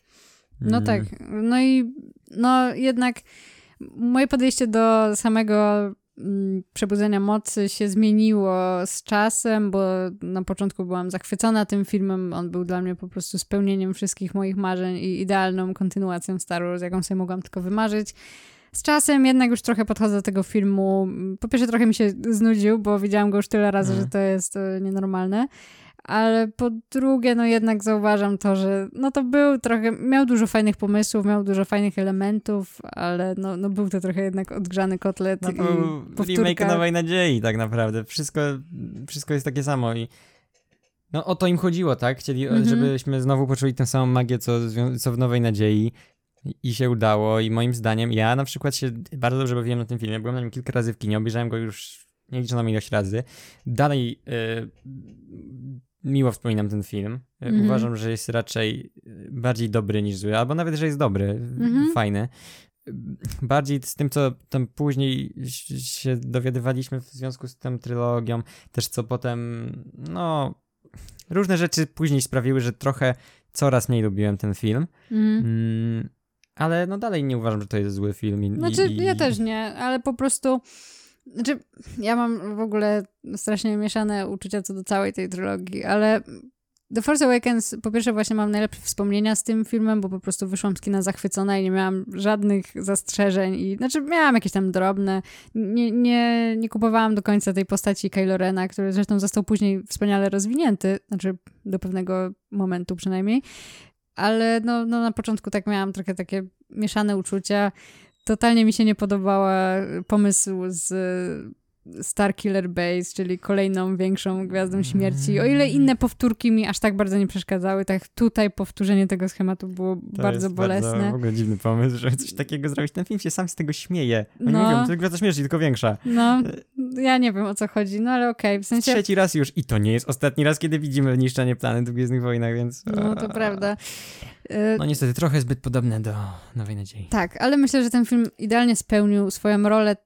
No mm. tak, no i no jednak moje podejście do samego przebudzenia mocy się zmieniło z czasem, bo na początku byłam zachwycona tym filmem. On był dla mnie po prostu spełnieniem wszystkich moich marzeń i idealną kontynuacją Star Wars, jaką sobie mogłam tylko wymarzyć. Z czasem jednak już trochę podchodzę do tego filmu. Po pierwsze trochę mi się znudził, bo widziałam go już tyle razy, mm. że to jest e, nienormalne ale po drugie, no jednak zauważam to, że no to był trochę, miał dużo fajnych pomysłów, miał dużo fajnych elementów, ale no, no był to trochę jednak odgrzany kotlet no i powtórka. remake Nowej Nadziei tak naprawdę, wszystko, wszystko jest takie samo i no o to im chodziło, tak? Chcieli, -hmm. żebyśmy znowu poczuli tę samą magię, co, co w Nowej Nadziei i się udało i moim zdaniem, ja na przykład się bardzo dobrze bawiłem na tym filmie, byłem na nim kilka razy w kinie, obejrzałem go już nieliczoną ilość razy. Dalej yy, miło wspominam ten film. Mm -hmm. Uważam, że jest raczej bardziej dobry niż zły, albo nawet, że jest dobry, mm -hmm. fajny. Bardziej z tym, co tam później się dowiadywaliśmy w związku z tą trylogią, też co potem, no, różne rzeczy później sprawiły, że trochę coraz mniej lubiłem ten film. Mhm. Mm. ale no dalej nie uważam, że to jest zły film. I, znaczy, i, ja też nie, ale po prostu znaczy, ja mam w ogóle strasznie mieszane uczucia co do całej tej trilogii, ale The Force Awakens, po pierwsze właśnie mam najlepsze wspomnienia z tym filmem, bo po prostu wyszłam z kina zachwycona i nie miałam żadnych zastrzeżeń i, znaczy miałam jakieś tam drobne, nie, nie, nie kupowałam do końca tej postaci Kylo Rena, który zresztą został później wspaniale rozwinięty, znaczy do pewnego momentu przynajmniej, ale no, no na początku tak miałam trochę takie mieszane uczucia, totalnie mi się nie podobał pomysł z Starkiller Base, czyli kolejną większą gwiazdą śmierci. O ile inne powtórki mi aż tak bardzo nie przeszkadzały, tak tutaj powtórzenie tego schematu było To bardzo jest bolesne. Bardzo w ogóle dziwny pomysł, żeby coś takiego zrobić. Ten film się sam z tego śmieje. Oni No. mówią, to gwiazda śmierci, tylko większa. No, ja nie wiem o co chodzi, no ale okej, w sensie... Trzeci raz już i to nie jest ostatni raz, kiedy widzimy niszczenie planet w Gwiezdnych Wojnach, więc... No to prawda. E, No niestety, trochę zbyt podobne do Nowej Nadziei. Tak, ale myślę, że ten film idealnie spełnił swoją rolę.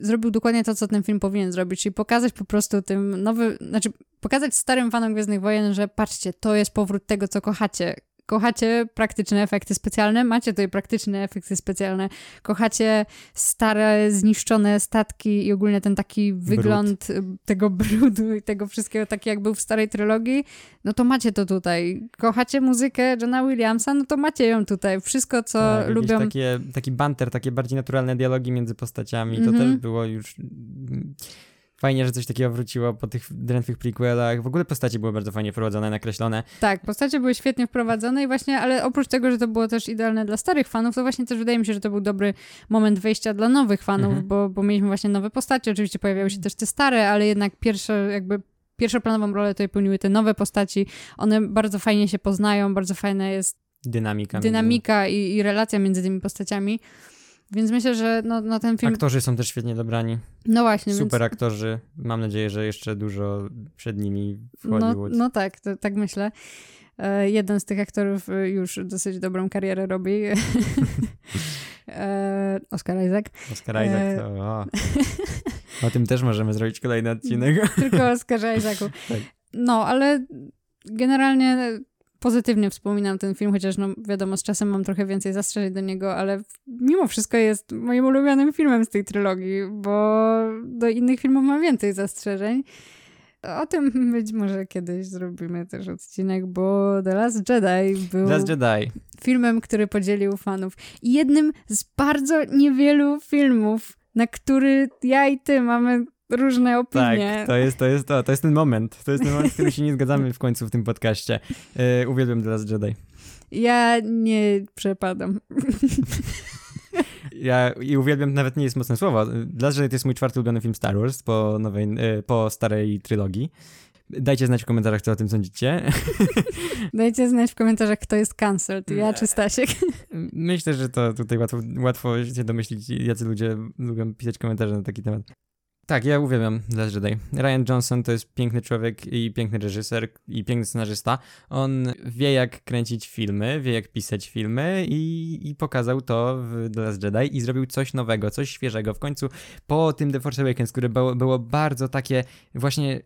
Zrobił dokładnie to, co ten film powinien zrobić, czyli pokazać po prostu tym nowy, znaczy pokazać starym fanom Gwiezdnych Wojen, że patrzcie, to jest powrót tego, co kochacie. Kochacie praktyczne efekty specjalne, macie tutaj praktyczne efekty specjalne, kochacie stare, zniszczone statki i ogólnie ten taki wygląd y, tego brudu i tego wszystkiego, taki jak był w starej trylogii, no to macie to tutaj. Kochacie muzykę Johna Williamsa, no to macie ją tutaj. Wszystko, co tak, lubią... Takie, taki banter, takie bardziej naturalne dialogi między postaciami, to Mhm. też było już... Fajnie, że coś takiego wróciło po tych drętwych prequelach. W ogóle postacie były bardzo fajnie wprowadzone, nakreślone. Tak, postacie były świetnie wprowadzone i właśnie, ale oprócz tego, że to było też idealne dla starych fanów, to właśnie też wydaje mi się, że to był dobry moment wejścia dla nowych fanów, Mhm. bo, bo mieliśmy właśnie nowe postacie, oczywiście pojawiały się też te stare, ale jednak pierwsze jakby pierwszoplanową rolę tutaj pełniły te nowe postaci. One bardzo fajnie się poznają, bardzo fajna jest Dynamika. dynamika i, i relacja między tymi postaciami. Więc myślę, że no, no ten film... Aktorzy są też świetnie dobrani. No właśnie, Super więc... aktorzy. Mam nadzieję, że jeszcze dużo przed nimi w No, no tak, to, tak myślę. E, jeden z tych aktorów e, już dosyć dobrą karierę robi. *laughs* e, Oscar Isaac. Oscar Isaac e, to... O. *laughs* o tym też możemy zrobić kolejny odcinek. Tylko Oscarze Isaacu. *laughs* Tak. No, ale generalnie pozytywnie wspominam ten film, chociaż no wiadomo, z czasem mam trochę więcej zastrzeżeń do niego, ale mimo wszystko jest moim ulubionym filmem z tej trylogii, bo do innych filmów mam więcej zastrzeżeń. O tym *laughs* być może kiedyś zrobimy też odcinek, bo The Last Jedi był Last Jedi. filmem, który podzielił fanów. I jednym z bardzo niewielu filmów, na który ja i ty mamy różne opinie. Tak, to jest, to jest to. To jest ten moment. To jest ten moment, w którym się nie zgadzamy w końcu w tym podcaście. E, uwielbiam The Last Jedi. Ja nie przepadam. Ja i uwielbiam, nawet nie jest mocne słowo. The Last Jedi to jest mój czwarty ulubiony film Star Wars po, nowej, e, po starej trylogii. Dajcie znać w komentarzach, co o tym sądzicie. Dajcie znać w komentarzach, kto jest cancelled, ja czy Stasiek. Myślę, że to tutaj łatwo, łatwo się domyślić, jacy ludzie lubią pisać komentarze na taki temat. Tak, ja uwielbiam Last Jedi. Ryan Johnson to jest piękny człowiek i piękny reżyser i piękny scenarzysta. On wie jak kręcić filmy, wie jak pisać filmy i, i pokazał to w The Last Jedi i zrobił coś nowego, coś świeżego. W końcu po tym The Force Awakens, które było, było bardzo takie właśnie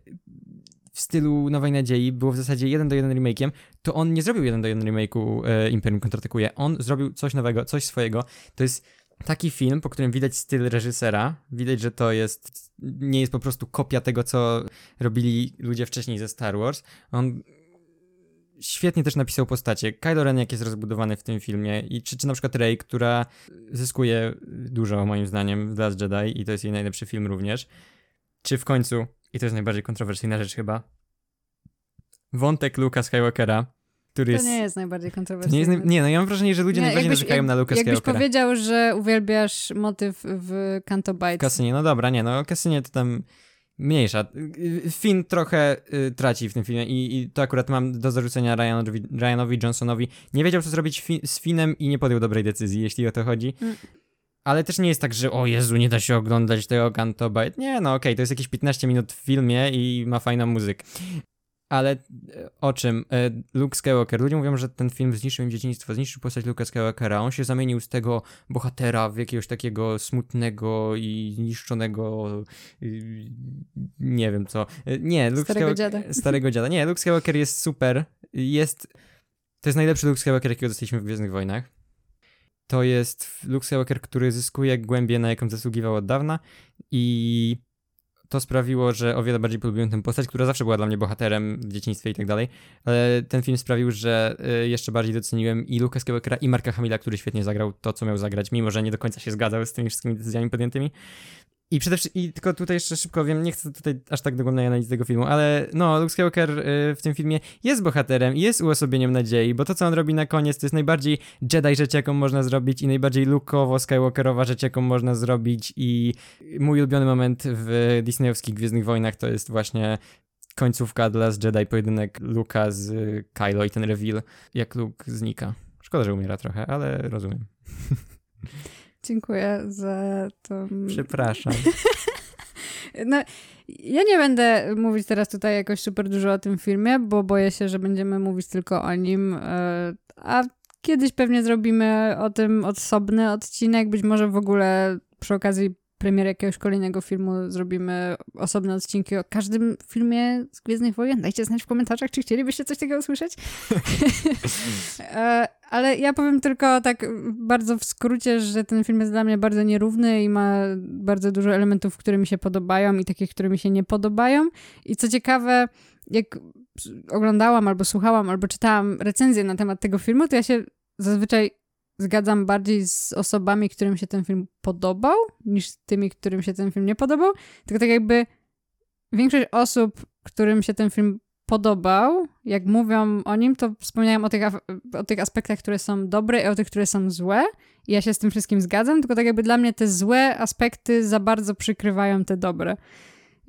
w stylu Nowej Nadziei, było w zasadzie jeden do jeden remake'iem, to on nie zrobił jeden do jeden remake'u e, Imperium kontratakuje. On zrobił coś nowego, coś swojego. To jest taki film, po którym widać styl reżysera, widać, że to jest, nie jest po prostu kopia tego, co robili ludzie wcześniej ze Star Wars. On świetnie też napisał postacie. Kylo Ren jak jest rozbudowany w tym filmie i czy, czy na przykład Rey, która zyskuje dużo moim zdaniem w Last Jedi i to jest jej najlepszy film również. Czy w końcu, i to jest najbardziej kontrowersyjna rzecz chyba, wątek Luka Skywalkera, który To jest... nie jest najbardziej to kontrowersyjne. nie, jest nie, no ja mam wrażenie, że ludzie Nie, najbardziej jakbyś- narzekają na Luka Jakbyś Skywalkera. powiedział, że uwielbiasz motyw w Canto Bites. kasynie, no dobra, nie, no kasynie to tam mniejsza. Finn trochę y, traci w tym filmie i, i to akurat mam do zarzucenia Ryanowi, Ryanowi Johnsonowi. Nie wiedział, co zrobić fi z Finnem i nie podjął dobrej decyzji, jeśli o to chodzi. Mm. Ale też nie jest tak, że o Jezu, nie da się oglądać tego Canto Bite. Nie, no okej, to jest jakieś 15 minut w filmie i ma fajną muzykę. Ale e, o czym? E, Luke Skywalker. Ludzie mówią, że ten film zniszczył im dzieciństwo, zniszczył postać Luke'a Skywalkera. On się zamienił z tego bohatera w jakiegoś takiego smutnego i zniszczonego y, nie wiem co. Y, Nie, Luke Starego Skywalker- dziada. *laughs* Starego dziada. Nie, Luke Skywalker jest super. Jest... To jest najlepszy Luke Skywalker, jakiego dostaliśmy w Gwiezdnych Wojnach. To jest Luke Skywalker, który zyskuje głębię, na jaką zasługiwał od dawna i to sprawiło, że o wiele bardziej polubiłem tę postać, która zawsze była dla mnie bohaterem w dzieciństwie i tak dalej, ale ten film sprawił, że y, jeszcze bardziej doceniłem i Luka Skywalkera i Marka Hamila, który świetnie zagrał to, co miał zagrać, mimo że nie do końca się zgadzał z tymi wszystkimi decyzjami podjętymi. I przede wszystkim, i tylko tutaj jeszcze szybko wiem, nie chcę tutaj aż tak dogłębnej analizy tego filmu, ale no, Luke Skywalker y, w tym filmie jest bohaterem i jest uosobieniem nadziei, bo to, co on robi na koniec, to jest najbardziej Jedi rzecz, jaką można zrobić i najbardziej Luke'owo Skywalkerowa rzecz, jaką można zrobić i mój ulubiony moment w disneyowskich Gwiezdnych Wojnach to jest właśnie końcówka dla Last Jedi, pojedynek Luka z Kylo i ten reveal, jak Luke znika. Szkoda, że umiera trochę, ale rozumiem. *laughs* Dziękuję za to. Przepraszam. *laughs* No, ja nie będę mówić teraz tutaj jakoś super dużo o tym filmie, bo boję się, że będziemy mówić tylko o nim. e, A kiedyś pewnie zrobimy o tym osobny odcinek, być może w ogóle przy okazji premiery jakiegoś kolejnego filmu zrobimy osobne odcinki o każdym filmie z Gwiezdnych Wojen. Dajcie znać w komentarzach, czy chcielibyście coś takiego usłyszeć. *laughs* E, Ale ja powiem tylko tak bardzo w skrócie, że ten film jest dla mnie bardzo nierówny i ma bardzo dużo elementów, które mi się podobają i takich, które mi się nie podobają. I co ciekawe, jak oglądałam albo słuchałam, albo czytałam recenzję na temat tego filmu, to ja się zazwyczaj zgadzam bardziej z osobami, którym się ten film podobał, niż z tymi, którym się ten film nie podobał. Tylko tak jakby większość osób, którym się ten film podobał, jak mówią o nim, to wspomniałem o tych, o tych aspektach, które są dobre i o tych, które są złe. I ja się z tym wszystkim zgadzam, tylko tak jakby dla mnie te złe aspekty za bardzo przykrywają te dobre.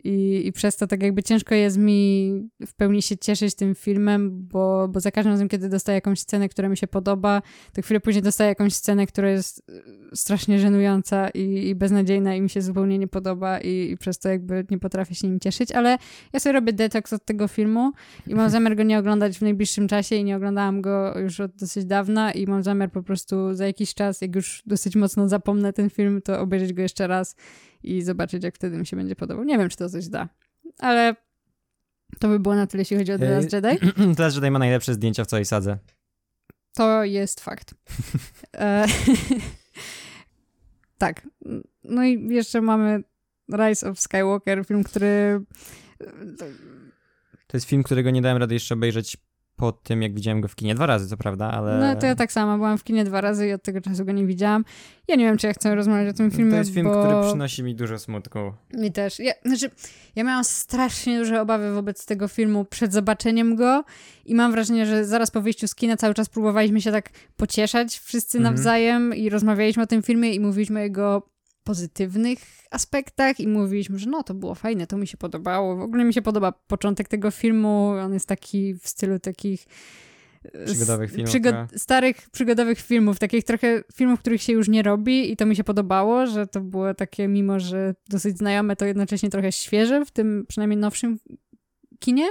I, I przez to tak jakby ciężko jest mi w pełni się cieszyć tym filmem, bo, bo za każdym razem, kiedy dostaję jakąś scenę, która mi się podoba, to chwilę później dostaję jakąś scenę, która jest e, strasznie żenująca i, i beznadziejna i mi się zupełnie nie podoba i, i przez to jakby nie potrafię się nim cieszyć, ale ja sobie robię detoks od tego filmu i mam zamiar go nie oglądać w najbliższym czasie i nie oglądałam go już od dosyć dawna i mam zamiar po prostu za jakiś czas, jak już dosyć mocno zapomnę ten film, to obejrzeć go jeszcze raz i zobaczyć, jak wtedy mi się będzie podobał. Nie wiem, czy to coś da, ale to by było na tyle, jeśli chodzi o The Last Jedi. *clears throat* Teraz Jedi ma najlepsze zdjęcia w całej sadze. To jest fakt. *laughs* E, *laughs* tak. No i jeszcze mamy Rise of Skywalker, film, który To jest film, którego nie dałem rady jeszcze obejrzeć po tym, jak widziałem go w kinie. Dwa razy, co prawda, ale... No to ja tak samo, byłam w kinie dwa razy i od tego czasu go nie widziałam. Ja nie wiem, czy ja chcę rozmawiać o tym filmie, To jest film, bo... który przynosi mi dużo smutku. Mi też. Ja, znaczy, ja miałam strasznie duże obawy wobec tego filmu przed zobaczeniem go i mam wrażenie, że zaraz po wyjściu z kina cały czas próbowaliśmy się tak pocieszać wszyscy Mhm. nawzajem i rozmawialiśmy o tym filmie i mówiliśmy o jego pozytywnych aspektach i mówiliśmy, że no to było fajne, to mi się podobało. W ogóle mi się podoba początek tego filmu, on jest taki w stylu takich e, Przygodowych filmów, przygod- tak. starych przygodowych filmów, takich trochę filmów, których się już nie robi i to mi się podobało, że to było takie, mimo że dosyć znajome, to jednocześnie trochę świeże w tym przynajmniej nowszym kinie.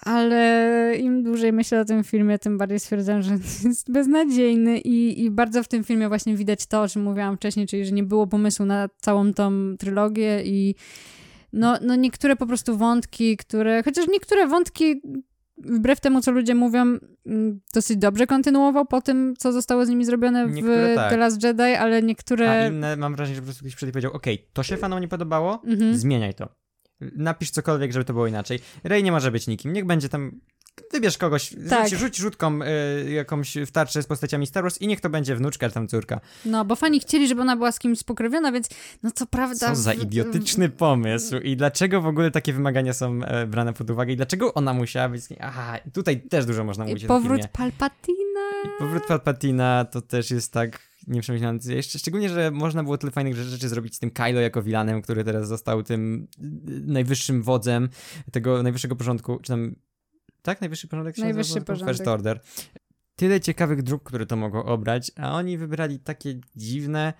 Ale im dłużej myślę o tym filmie, tym bardziej stwierdzam, że *laughs* jest beznadziejny i, i bardzo w tym filmie właśnie widać to, o czym mówiłam wcześniej, czyli że nie było pomysłu na całą tą trylogię i no, no niektóre po prostu wątki, które, chociaż niektóre wątki wbrew temu, co ludzie mówią, mm, dosyć dobrze kontynuował po tym, co zostało z nimi zrobione w Niektóre tak. The Last Jedi, ale niektóre... A inne mam wrażenie, że po prostu ktoś i powiedział, okej, to się fanom nie podobało, Mhm. zmieniaj to. Napisz cokolwiek, żeby to było inaczej. Rey nie może być nikim, niech będzie tam... Wybierz kogoś, Tak. rzuć, rzuć rzutką y, jakąś w tarczę z postaciami Star Wars i niech to będzie wnuczka czy tam córka. No, bo fani chcieli, żeby ona była z kimś spokrewniona, więc no co prawda... Co za idiotyczny pomysł i dlaczego w ogóle takie wymagania są e, brane pod uwagę i dlaczego ona musiała być... Aha, tutaj też dużo można mówić I powrót. Palpatina. I powrót Palpatina to też jest tak nieprzemyślany. Jeszcze szczególnie, że można było tyle fajnych rzeczy zrobić z tym Kylo jako vilanem, który teraz został tym y, najwyższym wodzem tego najwyższego porządku, czy tam... Tak? Najwyższy porządek? się Najwyższy nazywa? porządek. First Order. Tyle ciekawych dróg, które to mogło obrać, a oni wybrali takie dziwne...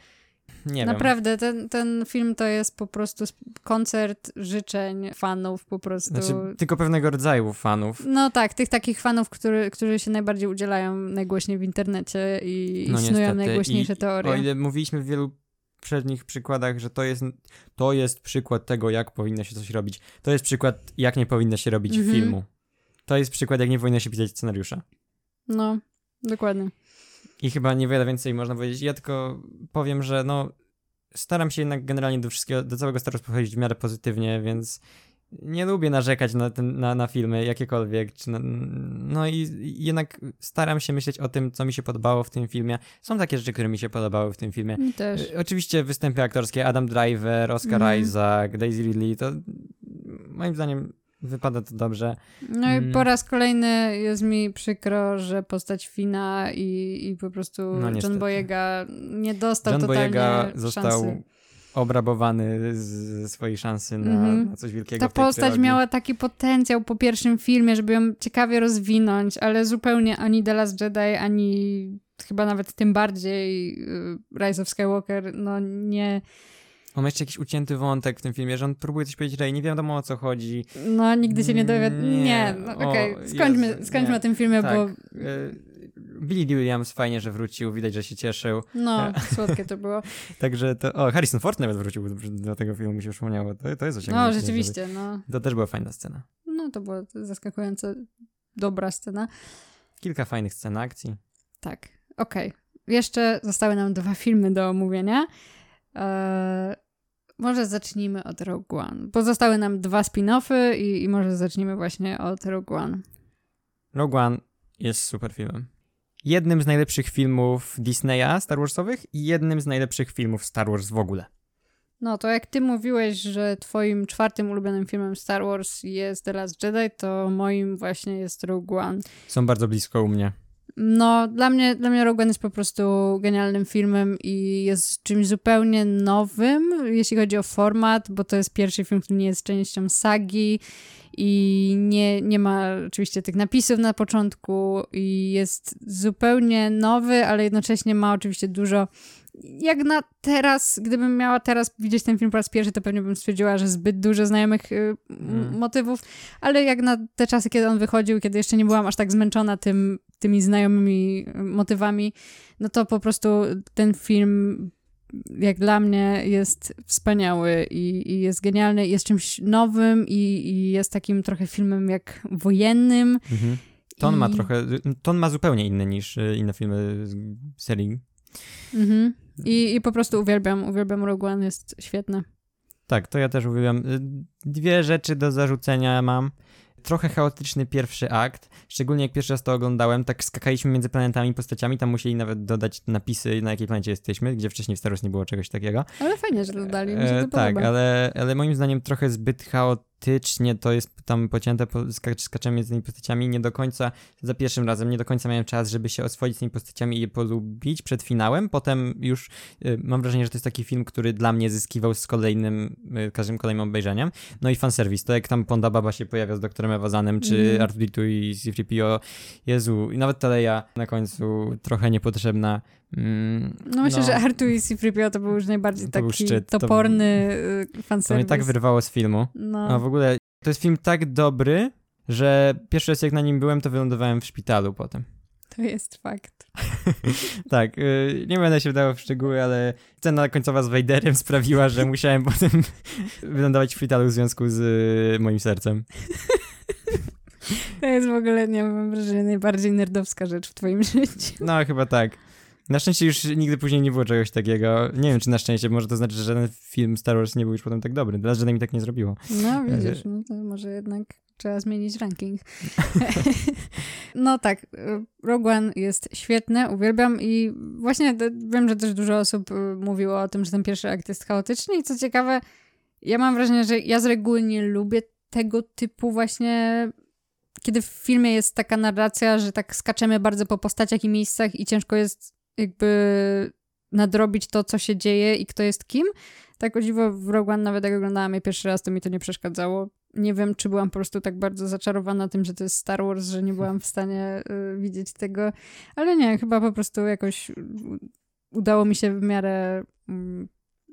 Nie wiem. Naprawdę, ten, ten film to jest po prostu koncert życzeń fanów po prostu. Znaczy, tylko pewnego rodzaju fanów. No tak, tych takich fanów, który, którzy się najbardziej udzielają najgłośniej w internecie i, No i snują niestety. najgłośniejsze I teorie. O ile mówiliśmy w wielu przednich przykładach, że to jest, to jest przykład tego, jak powinno się coś robić. To jest przykład, jak nie powinno się robić Mhm. filmu. To jest przykład, jak nie powinno się pisać scenariusza. No, dokładnie. I chyba niewiele więcej można powiedzieć. Ja tylko powiem, że no staram się jednak generalnie do wszystkiego, do całego Star Wars podchodzić w miarę pozytywnie, więc nie lubię narzekać na, ten, na, na filmy jakiekolwiek. Czy na, no i jednak staram się myśleć o tym, co mi się podobało w tym filmie. Są takie rzeczy, które mi się podobały w tym filmie. Mi też. E, Oczywiście występy aktorskie Adam Driver, Oscar Mhm. Isaac, Daisy Ridley, to moim zdaniem wypada to dobrze. No i Mm. po raz kolejny jest mi przykro, że postać Fina i, i po prostu No, John. Boyega nie dostał John totalnie Boyega został szansy. obrabowany z swojej szansy na, Mhm. na coś wielkiego Ta postać trylogii. miała taki potencjał po pierwszym filmie, żeby ją ciekawie rozwinąć, ale zupełnie ani The Last Jedi, ani chyba nawet tym bardziej y, Rise of Skywalker, no nie, On ma jeszcze jakiś ucięty wątek w tym filmie, że on próbuje coś powiedzieć, Rey, nie wiadomo o co chodzi. no nigdy się nie dowie. Nie, Nie, no okej, skończmy, Jezu, skończmy nie. o tym filmie, tak. bo e, Billy Williams fajnie, że wrócił, widać, że się cieszył. no, słodkie to było. *laughs* Także to. O, Harrison Ford nawet wrócił do, do tego filmu, mi się przypomniało. To, to jest No, osiągnięcie. rzeczywiście, no. To też była fajna scena. No, to była zaskakująco dobra scena. Kilka fajnych scen akcji. Tak, okej. Jeszcze zostały nam dwa filmy do omówienia. Eee, może zacznijmy od Rogue One, bo zostały nam dwa spin-offy i, i może zacznijmy właśnie od Rogue One. Rogue One jest super filmem. Jednym z najlepszych filmów Disneya Star Warsowych i jednym z najlepszych filmów Star Wars w ogóle. No to jak ty mówiłeś, że twoim czwartym ulubionym filmem Star Wars jest The Last Jedi, to moim właśnie jest Rogue One. Są bardzo blisko u mnie. No, dla mnie, dla mnie Rogue One jest po prostu genialnym filmem i jest czymś zupełnie nowym, jeśli chodzi o format, bo to jest pierwszy film, który nie jest częścią sagi i nie, nie ma oczywiście tych napisów na początku i jest zupełnie nowy, ale jednocześnie ma oczywiście dużo jak na teraz, gdybym miała teraz widzieć ten film po raz pierwszy, to pewnie bym stwierdziła, że zbyt dużo znajomych y, Mm. motywów, ale jak na te czasy, kiedy on wychodził, kiedy jeszcze nie byłam aż tak zmęczona tym, tymi znajomymi y, motywami, no to po prostu ten film jak dla mnie jest wspaniały i, i jest genialny, jest czymś nowym i, i jest takim trochę filmem jak wojennym. Mhm. Ton ma I- trochę. Ton ma zupełnie inny niż y, inne filmy z serii. Mhm. I, I po prostu uwielbiam, uwielbiam Rogue One, jest świetne. Tak, to ja też uwielbiam. Y, Dwie rzeczy do zarzucenia mam. Trochę chaotyczny pierwszy akt, szczególnie jak pierwszy raz to oglądałem, tak skakaliśmy między planetami, postaciami, tam musieli nawet dodać napisy, na jakiej planecie jesteśmy, gdzie wcześniej w Star Wars nie było czegoś takiego. Ale fajnie, że dodali, mi się to E, tak, podoba. ale, ale moim zdaniem trochę zbyt chaotycznie to jest tam pocięte, po, skacz, skaczemy między tymi postaciami, nie do końca, za pierwszym razem, nie do końca miałem czas, żeby się oswoić z tymi postaciami i je polubić przed finałem, potem już y, mam wrażenie, że to jest taki film, który dla mnie zyskiwał z kolejnym, y, każdym kolejnym obejrzeniem. No i fanserwis, to jak tam Ponda Baba się pojawia z doktorem Ewazanem, czy Mhm. R2D2 i C-3PO, Jezu, i nawet Teleja na końcu trochę niepotrzebna. Mm, No myślę, że Artu i C-3PO to był już najbardziej To taki szczyt, to toporny y, To fanserwis. mnie tak wyrwało z filmu. No, A w ogóle to jest film tak dobry, że pierwszy raz jak na nim byłem, to wylądowałem w szpitalu potem. to jest fakt. *laughs* Tak, yy, nie będę się wdawał w szczegóły, ale scena końcowa z Vaderem sprawiła, że *laughs* musiałem potem *laughs* wylądować w szpitalu w związku z y, moim sercem. To jest w ogóle, nie mam wrażenia, najbardziej nerdowska rzecz w twoim życiu. No, chyba tak. Na szczęście już nigdy później nie było czegoś takiego. Nie wiem, czy na szczęście, może to znaczy, że żaden film Star Wars nie był już potem tak dobry. Dla Jedi mi tak nie zrobiło. No widzisz, no to może jednak trzeba zmienić ranking. *laughs* *laughs* no tak, Rogue One jest świetny, uwielbiam i właśnie wiem, że też dużo osób y, mówiło o tym, że ten pierwszy akt jest chaotyczny i co ciekawe, ja mam wrażenie, że ja z reguły nie lubię tego typu właśnie kiedy w filmie jest taka narracja, że tak skaczemy bardzo po postaciach i miejscach i ciężko jest jakby nadrobić to, co się dzieje i kto jest kim. Tak o dziwo w Rogue One nawet jak oglądałam je pierwszy raz, to mi to nie przeszkadzało. Nie wiem, czy byłam po prostu tak bardzo zaczarowana tym, że to jest Star Wars, że nie byłam w stanie y, widzieć tego. Ale nie, chyba po prostu jakoś y, udało mi się w miarę mm,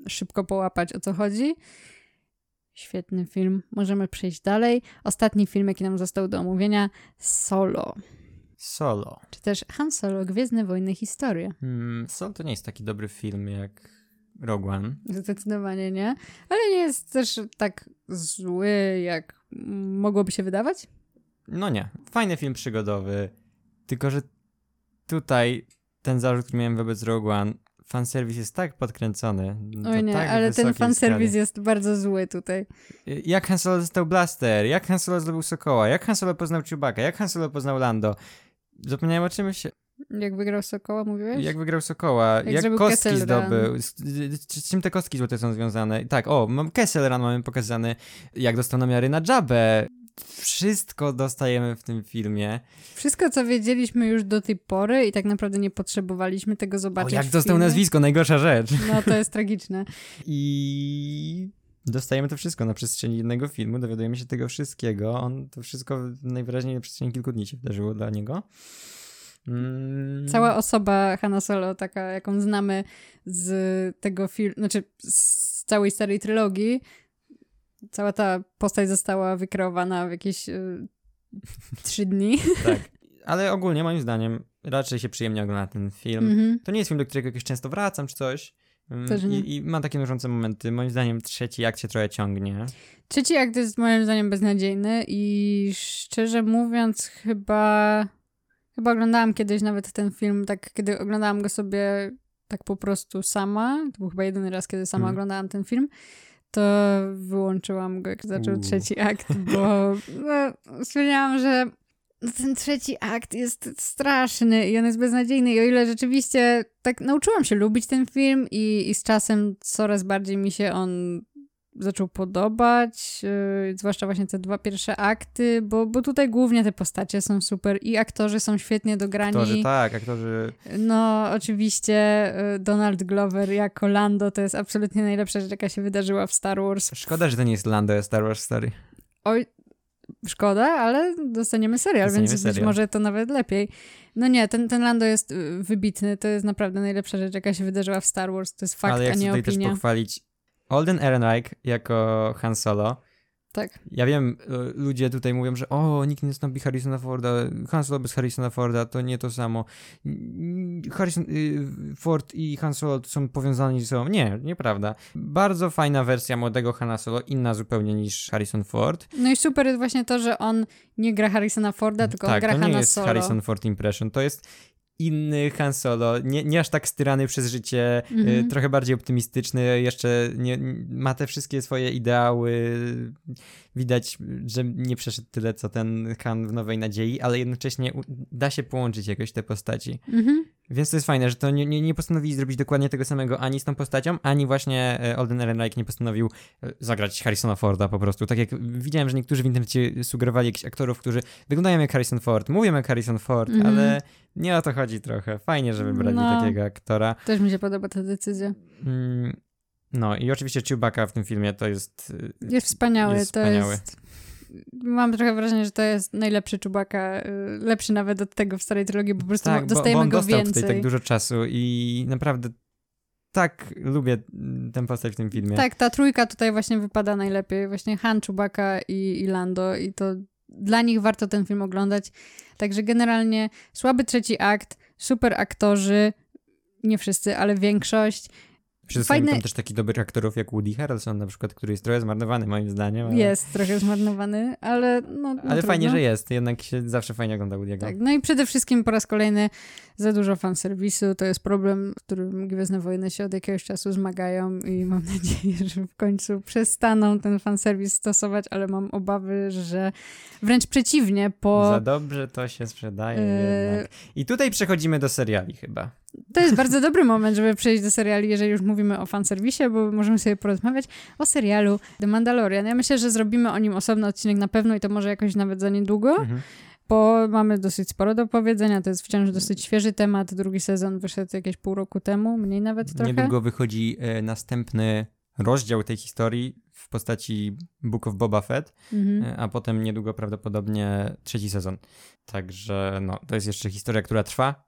szybko połapać, o co chodzi. Świetny film. Możemy przejść dalej. Ostatni film, jaki nam został do omówienia, Solo. Solo. Czy też Han Solo, Gwiezdne Wojny, Historia. Hmm, Solo to nie jest taki dobry film jak Rogue One. Zdecydowanie nie. Ale nie jest też tak zły, jak mogłoby się wydawać. No nie. Fajny film przygodowy. Tylko, że tutaj ten zarzut, który miałem wobec Rogue One, fanserwis jest tak podkręcony. Oj nie, tak ale ten fanserwis skali. jest bardzo zły tutaj. Jak Han Solo dostał blaster, jak Han Solo zdobył Sokoła, jak Han Solo poznał Chewbacca, jak Han Solo poznał Lando. Zapomniałem o czymś, Jak wygrał Sokoła, mówiłeś? jak wygrał Sokoła, jak, zrobił kostki Kessel zdobył, z, z, z czym te kostki złote są związane. Tak, o, mam Kessel Run mamy pokazany, jak dostał namiary na Jabę. Wszystko dostajemy w tym filmie. Wszystko, co wiedzieliśmy już do tej pory i tak naprawdę nie potrzebowaliśmy tego O, zobaczyć jak w dostał nazwisko, najgorsza rzecz. No to jest tragiczne. I dostajemy to wszystko na przestrzeni jednego filmu, dowiadujemy się tego wszystkiego. On to wszystko najwyraźniej na przestrzeni kilku dni się wydarzyło dla niego. Mm, Cała osoba Hanna Solo, taka jaką znamy z tego filmu, znaczy z całej starej trylogii, cała ta postać została wykreowana w jakieś y, *laughs* trzy dni. Tak. Ale ogólnie moim zdaniem raczej się przyjemnie ogląda ten film. Mhm. To nie jest film, do którego jakoś często wracam czy coś. Mm. I, I ma takie nużące momenty. Moim zdaniem trzeci akt się trochę ciągnie. Trzeci akt jest moim zdaniem beznadziejny i szczerze mówiąc chyba chyba oglądałam kiedyś nawet ten film, tak kiedy oglądałam go sobie tak po prostu sama, to był chyba jedyny raz, kiedy sama Mhm. oglądałam ten film, to wyłączyłam go, jak zaczął Uuu. trzeci akt, bo no, stwierdziłam, że no, ten trzeci akt jest straszny i on jest beznadziejny i o ile rzeczywiście tak nauczyłam się lubić ten film i, i z czasem coraz bardziej mi się on zaczął podobać, yy, zwłaszcza właśnie te dwa pierwsze akty, bo, bo tutaj głównie te postacie są super i aktorzy są świetnie dograni. Aktorzy, tak, aktorzy. No, oczywiście y, Donald Glover jako Lando to jest absolutnie najlepsza rzecz, jaka się wydarzyła w Star Wars. Szkoda, że to nie jest Lando Star Wars Story. Oj, szkoda, ale dostaniemy serial, Dostaniemy więc być serial. może to nawet lepiej. No nie, ten, ten Lando jest y, wybitny, to jest naprawdę najlepsza rzecz, jaka się wydarzyła w Star Wars, to jest fakt, Ale ja a chcę nie tutaj też opinia. pochwalić Alden Ehrenreich jako Han Solo. Tak. Ja wiem, y, ludzie tutaj mówią, że o, nikt nie zastąpi Harrisona Forda, Han Solo bez Harrisona Forda to nie to samo. Mm, Harrison y, Ford i Han Solo są powiązani ze sobą. Nie, nieprawda. Bardzo fajna wersja młodego Hanna Solo, inna zupełnie niż Harrison Ford. No i super jest właśnie to, że on nie gra Harrisona Forda, tylko on tak, gra to nie jest Solo. Harrison Ford Impression, to jest inny Han Solo, nie, nie aż tak styrany przez życie, Mhm. trochę bardziej optymistyczny, jeszcze nie, ma te wszystkie swoje ideały, widać, że nie przeszedł tyle, co ten Han w Nowej Nadziei, ale jednocześnie da się połączyć jakoś te postaci. Mhm. Więc to jest fajne, że to nie, nie, nie postanowili zrobić dokładnie tego samego ani z tą postacią, ani właśnie e, Alden Ehrenreich nie postanowił e, zagrać Harrisona Forda po prostu. Tak jak widziałem, że niektórzy w internecie sugerowali jakichś aktorów, którzy wyglądają jak Harrison Ford, mówią jak Harrison Ford, Mhm. ale nie o to chodzi trochę. Fajnie, że wybrali No. takiego aktora. Też mi się podoba ta decyzja. Mm, No i oczywiście Chewbacca w tym filmie to jest... e, Jest wspaniały, Jest to wspaniały. jest... Mam trochę wrażenie, że to jest najlepszy Chewbacca, y, lepszy nawet od tego w starej trylogii, bo po prostu Tak, bo, dostajemy bo on go dostał więcej. tutaj tak dużo czasu i naprawdę tak lubię mm, tę postać w tym filmie. Tak, ta trójka tutaj właśnie wypada najlepiej. Właśnie Han, Chewbacca i, i Lando i to dla nich warto ten film oglądać. Także generalnie słaby trzeci akt, super aktorzy, nie wszyscy, ale większość. Przedstawiam Fajne- tam też takich dobrych aktorów jak Woody Harrelson na przykład, który jest trochę zmarnowany moim zdaniem. Ale, Jest trochę zmarnowany, ale no, no ale fajnie, trudno. że jest. Jednak się zawsze fajnie ogląda Woody'ego. Tak, no i przede wszystkim po raz kolejny za dużo fanserwisu. To jest problem, z którym Gwiezdne Wojny się od jakiegoś czasu zmagają i mam *laughs* nadzieję, że w końcu przestaną ten fanserwis stosować, ale mam obawy, że wręcz przeciwnie, po... Za dobrze to się sprzedaje Eee, jednak. I tutaj przechodzimy do seriali chyba. To jest bardzo dobry moment, żeby przejść do seriali, jeżeli już mówimy o fanserwisie, bo możemy sobie porozmawiać o serialu The Mandalorian. Ja myślę, że zrobimy o nim osobny odcinek na pewno i to może jakoś nawet za niedługo. Mhm. bo mamy dosyć sporo do powiedzenia. To jest wciąż dosyć świeży temat. Drugi sezon wyszedł jakieś pół roku temu, mniej nawet trochę. Niedługo wychodzi e, następny rozdział tej historii w postaci Book of Boba Fett, Mhm. e, a potem niedługo prawdopodobnie trzeci sezon. Także no, to jest jeszcze historia, która trwa,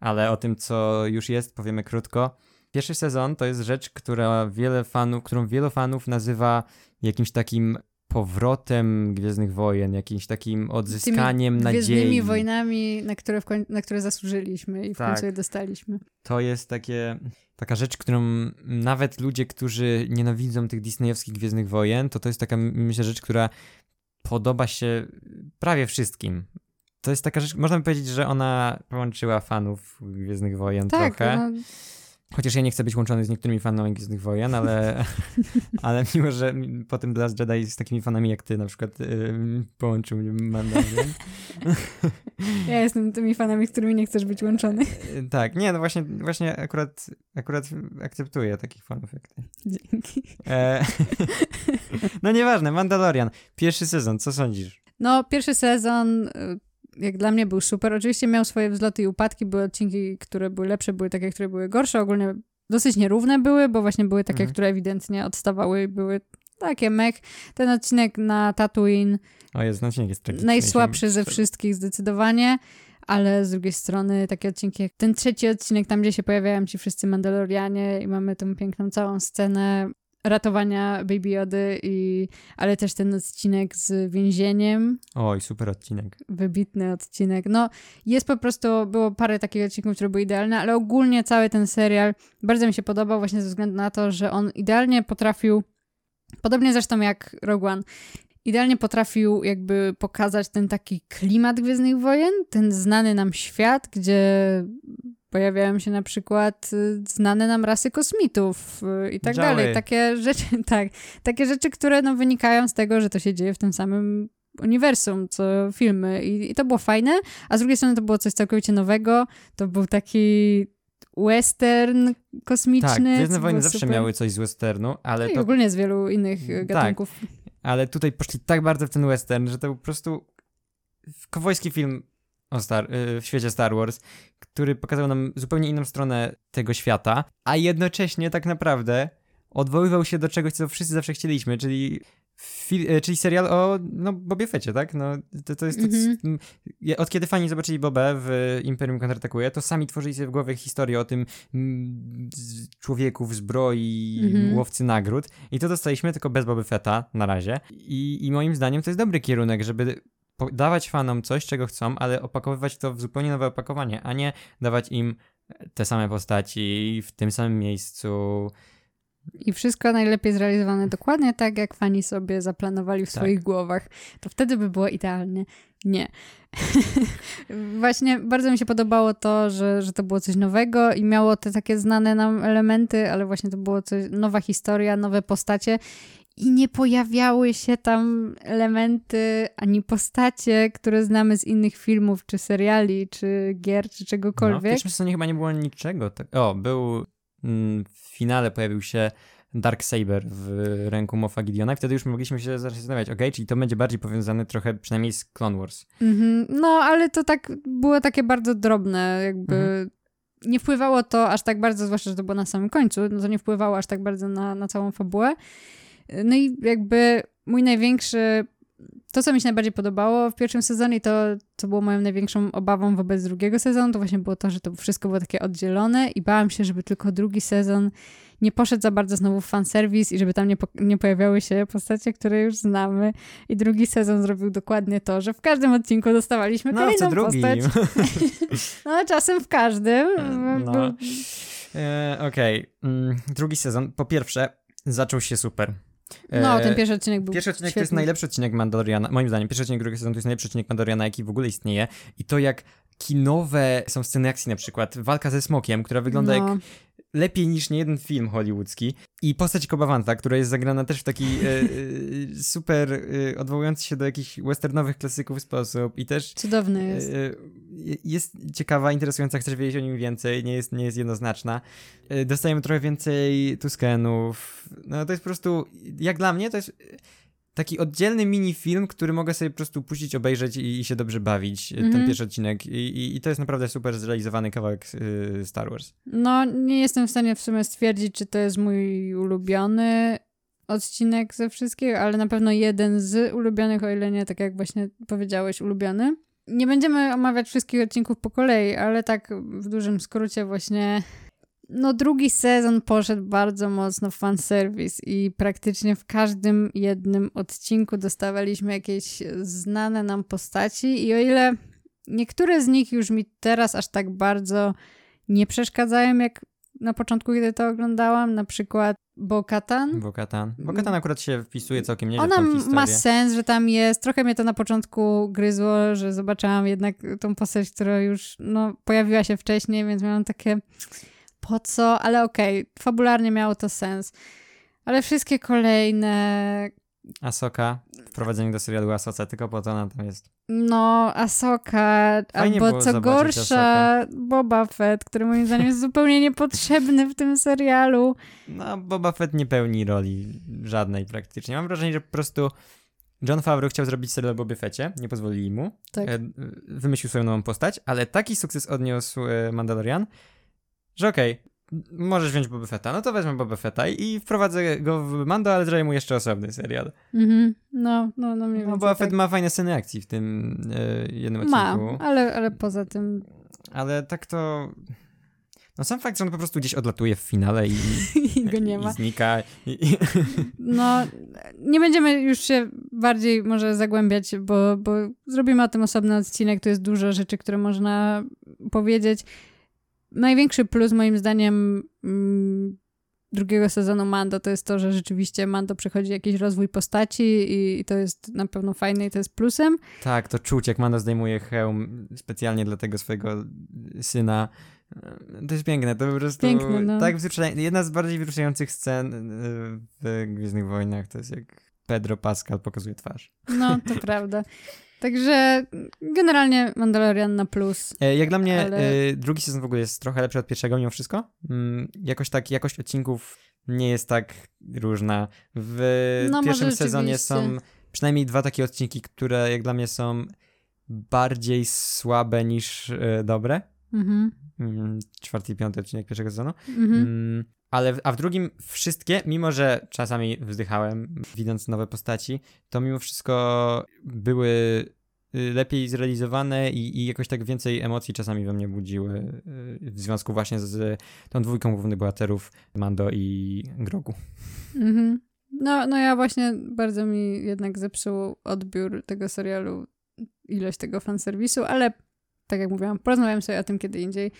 ale o tym, co już jest, powiemy krótko. Pierwszy sezon to jest rzecz, która wiele fanów, którą wielu fanów nazywa jakimś takim powrotem Gwiezdnych Wojen, jakimś takim odzyskaniem Tymi nadziei. Gwiezdnymi wojnami, na które, koń- na które zasłużyliśmy i w Tak. końcu je dostaliśmy. To jest takie, taka rzecz, którą nawet ludzie, którzy nienawidzą tych disneyowskich Gwiezdnych Wojen, to to jest taka, myślę, rzecz, która podoba się prawie wszystkim. To jest taka rzecz, można by powiedzieć, że ona połączyła fanów Gwiezdnych Wojen Tak, trochę. no, Chociaż ja nie chcę być łączony z niektórymi fanami Gwiezdnych Wojen, ale, *laughs* ale mimo, że po tym The Last Jedi z takimi fanami jak ty na przykład yy, połączył mnie Mandalorian. Ja jestem tymi fanami, z którymi nie chcesz być łączony. Yy, tak, nie, no właśnie, właśnie akurat, akurat akceptuję takich fanów jak ty. Dzięki. E, *laughs* no nieważne, Mandalorian. Pierwszy sezon, co sądzisz? No, pierwszy sezon y, jak dla mnie był super. Oczywiście miał swoje wzloty i upadki, były odcinki, które były lepsze, były takie, które były gorsze. Ogólnie dosyć nierówne były, bo właśnie były takie, Mhm. które ewidentnie odstawały i były takie mech. Ten odcinek na Tatooine O jest, odcinek jest tragiczny. najsłabszy ze wszystkich zdecydowanie, ale z drugiej strony takie odcinki jak ten trzeci odcinek, tam gdzie się pojawiają ci wszyscy Mandalorianie i mamy tą piękną całą scenę ratowania Baby Jody i ale też ten odcinek z więzieniem, Oj, super odcinek. wybitny odcinek. No, jest po prostu, było parę takich odcinków, które były idealne, ale ogólnie cały ten serial bardzo mi się podobał właśnie ze względu na to, że on idealnie potrafił, podobnie zresztą jak Rogue One, idealnie potrafił jakby pokazać ten taki klimat Gwiezdnych Wojen, ten znany nam świat, gdzie pojawiają się na przykład y, znane nam rasy kosmitów y, i tak dalej. Takie rzeczy, *laughs* tak, takie rzeczy, które no, wynikają z tego, że to się dzieje w tym samym uniwersum, co filmy I, i to było fajne, a z drugiej strony to było coś całkowicie nowego, to był taki western kosmiczny. Tak, Gwiezdne Wojny zawsze super. miały coś z westernu, ale No I to ogólnie z wielu innych y, Tak. Ale tutaj poszli tak bardzo w ten western, że to był po prostu kowojski film o Star, y, w świecie Star Wars, który pokazał nam zupełnie inną stronę tego świata, a jednocześnie tak naprawdę odwoływał się do czegoś, co wszyscy zawsze chcieliśmy, czyli, czyli serial o no, Bobie Fecie, tak? No, to, to jest to, Mhm. m, ja- od kiedy fani zobaczyli Bobę w Imperium Kontratakuje, to sami tworzyli sobie w głowie historię o tym z- człowieku w zbroi, Mhm. łowcy nagród i to dostaliśmy tylko bez Boby Fetta na razie I, i moim zdaniem to jest dobry kierunek, żeby dawać fanom coś, czego chcą, ale opakowywać to w zupełnie nowe opakowanie, a nie dawać im te same postaci w tym samym miejscu. I wszystko najlepiej zrealizowane dokładnie tak, jak fani sobie zaplanowali w Tak. swoich głowach. To wtedy by było idealnie. Nie. *laughs* Właśnie bardzo mi się podobało to, że, że to było coś nowego i miało te takie znane nam elementy, ale właśnie to było coś, nowa historia, nowe postacie. I nie pojawiały się tam elementy ani postacie, które znamy z innych filmów, czy seriali, czy gier, czy No, w czegokolwiek. pierwszym sezonie chyba nie było niczego. Tak. O, był w finale pojawił się Dark Saber w ręku Mofa Gideona i wtedy już mogliśmy się zastanawiać, okej, czyli to będzie bardziej powiązane trochę przynajmniej z Clone Wars. Mhm. No, ale to tak było takie bardzo drobne, jakby Mhm. nie wpływało to aż tak bardzo, zwłaszcza, że to było na samym końcu, no to nie wpływało aż tak bardzo na, na całą fabułę. No i jakby mój największy, to co mi się najbardziej podobało w pierwszym sezonie i to, co było moją największą obawą wobec drugiego sezonu, to właśnie było to, że to wszystko było takie oddzielone i bałam się, żeby tylko drugi sezon nie poszedł za bardzo znowu w fanserwis i żeby tam nie, po, nie pojawiały się postacie, które już znamy. I drugi sezon zrobił dokładnie to, że w każdym odcinku dostawaliśmy No, kolejną co postać. *laughs* No, czasem w każdym. No. Był- E, Okej, mm, drugi sezon. Po pierwsze, zaczął się super. E, No, ten pierwszy odcinek był Pierwszy odcinek to jest świetny. najlepszy odcinek Mandaloriana, moim zdaniem, pierwszy odcinek drugiego sezonu to jest najlepszy odcinek Mandaloriana, jaki w ogóle istnieje. I to jak kinowe są sceny akcji na przykład, walka ze smokiem, która wygląda no. jak lepiej niż niejeden film hollywoodzki. I postać Kobawanta, która jest zagrana też w taki e, e, super e, odwołujący się do jakichś westernowych klasyków sposób i też Cudowny jest. E, Jest ciekawa, interesująca, chcesz wiedzieć o nim więcej, nie jest, nie jest jednoznaczna. E, Dostajemy trochę więcej Tuskenów. No to jest po prostu, jak dla mnie, to jest taki oddzielny mini film, który mogę sobie po prostu puścić, obejrzeć i, i się dobrze bawić. e, Ten Mhm. pierwszy odcinek. I, i, to jest naprawdę super zrealizowany kawałek e, Star Wars. No, nie jestem w stanie w sumie stwierdzić, czy to jest mój ulubiony odcinek ze wszystkich, ale na pewno jeden z ulubionych, o ile nie, tak jak właśnie powiedziałeś, ulubiony. Nie będziemy omawiać wszystkich odcinków po kolei, ale tak w dużym skrócie właśnie no drugi sezon poszedł bardzo mocno w fanserwis i praktycznie w każdym jednym odcinku dostawaliśmy jakieś znane nam postaci i o ile niektóre z nich już mi teraz aż tak bardzo nie przeszkadzają jak na początku, kiedy to oglądałam, na przykład Bo-Katan. Bo-Katan. Bo-Katan akurat się wpisuje całkiem nieźle Mm. Ona w tą historię. ma sens, że tam jest. Trochę mnie to na początku gryzło, że zobaczyłam jednak tą postać, która już no, pojawiła się wcześniej, więc miałam takie po co, ale okej, okay, fabularnie miało to sens. Ale wszystkie kolejne... Asoka, wprowadzenie do serialu Asoca, tylko po to ona tam jest. No, Asoka, Fajnie albo co gorsza, Boba Fett, który moim zdaniem jest zupełnie niepotrzebny w tym serialu. No, Boba Fett nie pełni roli żadnej praktycznie. Mam wrażenie, że po prostu John Favreau chciał zrobić serial o Bobie Fecie, nie pozwolili mu. Tak. E, wymyślił swoją nową postać, ale taki sukces odniósł e, Mandalorian, że okej, okay, możesz wziąć Boba Fetta, no to wezmę Boba Fetta i wprowadzę go w Mando, ale zrobię mu jeszcze osobny serial. Mhm, no, no, no mniej No Boba Fett tak. ma fajne sceny akcji w tym e, jednym odcinku. Ma, ale, ale poza tym... Ale tak to... No sam fakt, że on po prostu gdzieś odlatuje w finale i, *laughs* I go nie ma. I znika. I, *laughs* no, nie będziemy już się bardziej może zagłębiać, bo, bo zrobimy o tym osobny odcinek. Tu jest dużo rzeczy, które można powiedzieć największy plus moim zdaniem mm, drugiego sezonu Mando to jest to, że rzeczywiście Mando przechodzi jakiś rozwój postaci i, i, to jest na pewno fajne i to jest plusem. Tak, to czuć, jak Mando zdejmuje hełm specjalnie dla tego swojego syna. To jest piękne, to po prostu piękne, no. tak jedna z bardziej wzruszających scen y, w Gwiezdnych Wojnach to jest jak Pedro Pascal pokazuje twarz. No, *laughs* to prawda. Także generalnie Mandalorian na plus. E, jak dla mnie ale... E, drugi sezon w ogóle jest trochę lepszy od pierwszego mimo wszystko. Mm, jakoś tak, jakość odcinków nie jest tak różna. W no, pierwszym sezonie są przynajmniej dwa takie odcinki, które jak dla mnie są bardziej słabe niż e, dobre. Mhm. Mm, czwarty i piąty odcinek pierwszego sezonu. Mhm. Mm, ale, a w drugim wszystkie, mimo że czasami wzdychałem, widząc nowe postaci, to mimo wszystko były y, lepiej zrealizowane i, i jakoś tak więcej emocji czasami we mnie budziły y, w związku właśnie z tą dwójką głównych bohaterów, Mando i Grogu. Mhm. No, no ja właśnie bardzo mi jednak zepsuł odbiór tego serialu, ilość tego fanserwisu, ale tak jak mówiłam, porozmawiam sobie o tym kiedy indziej.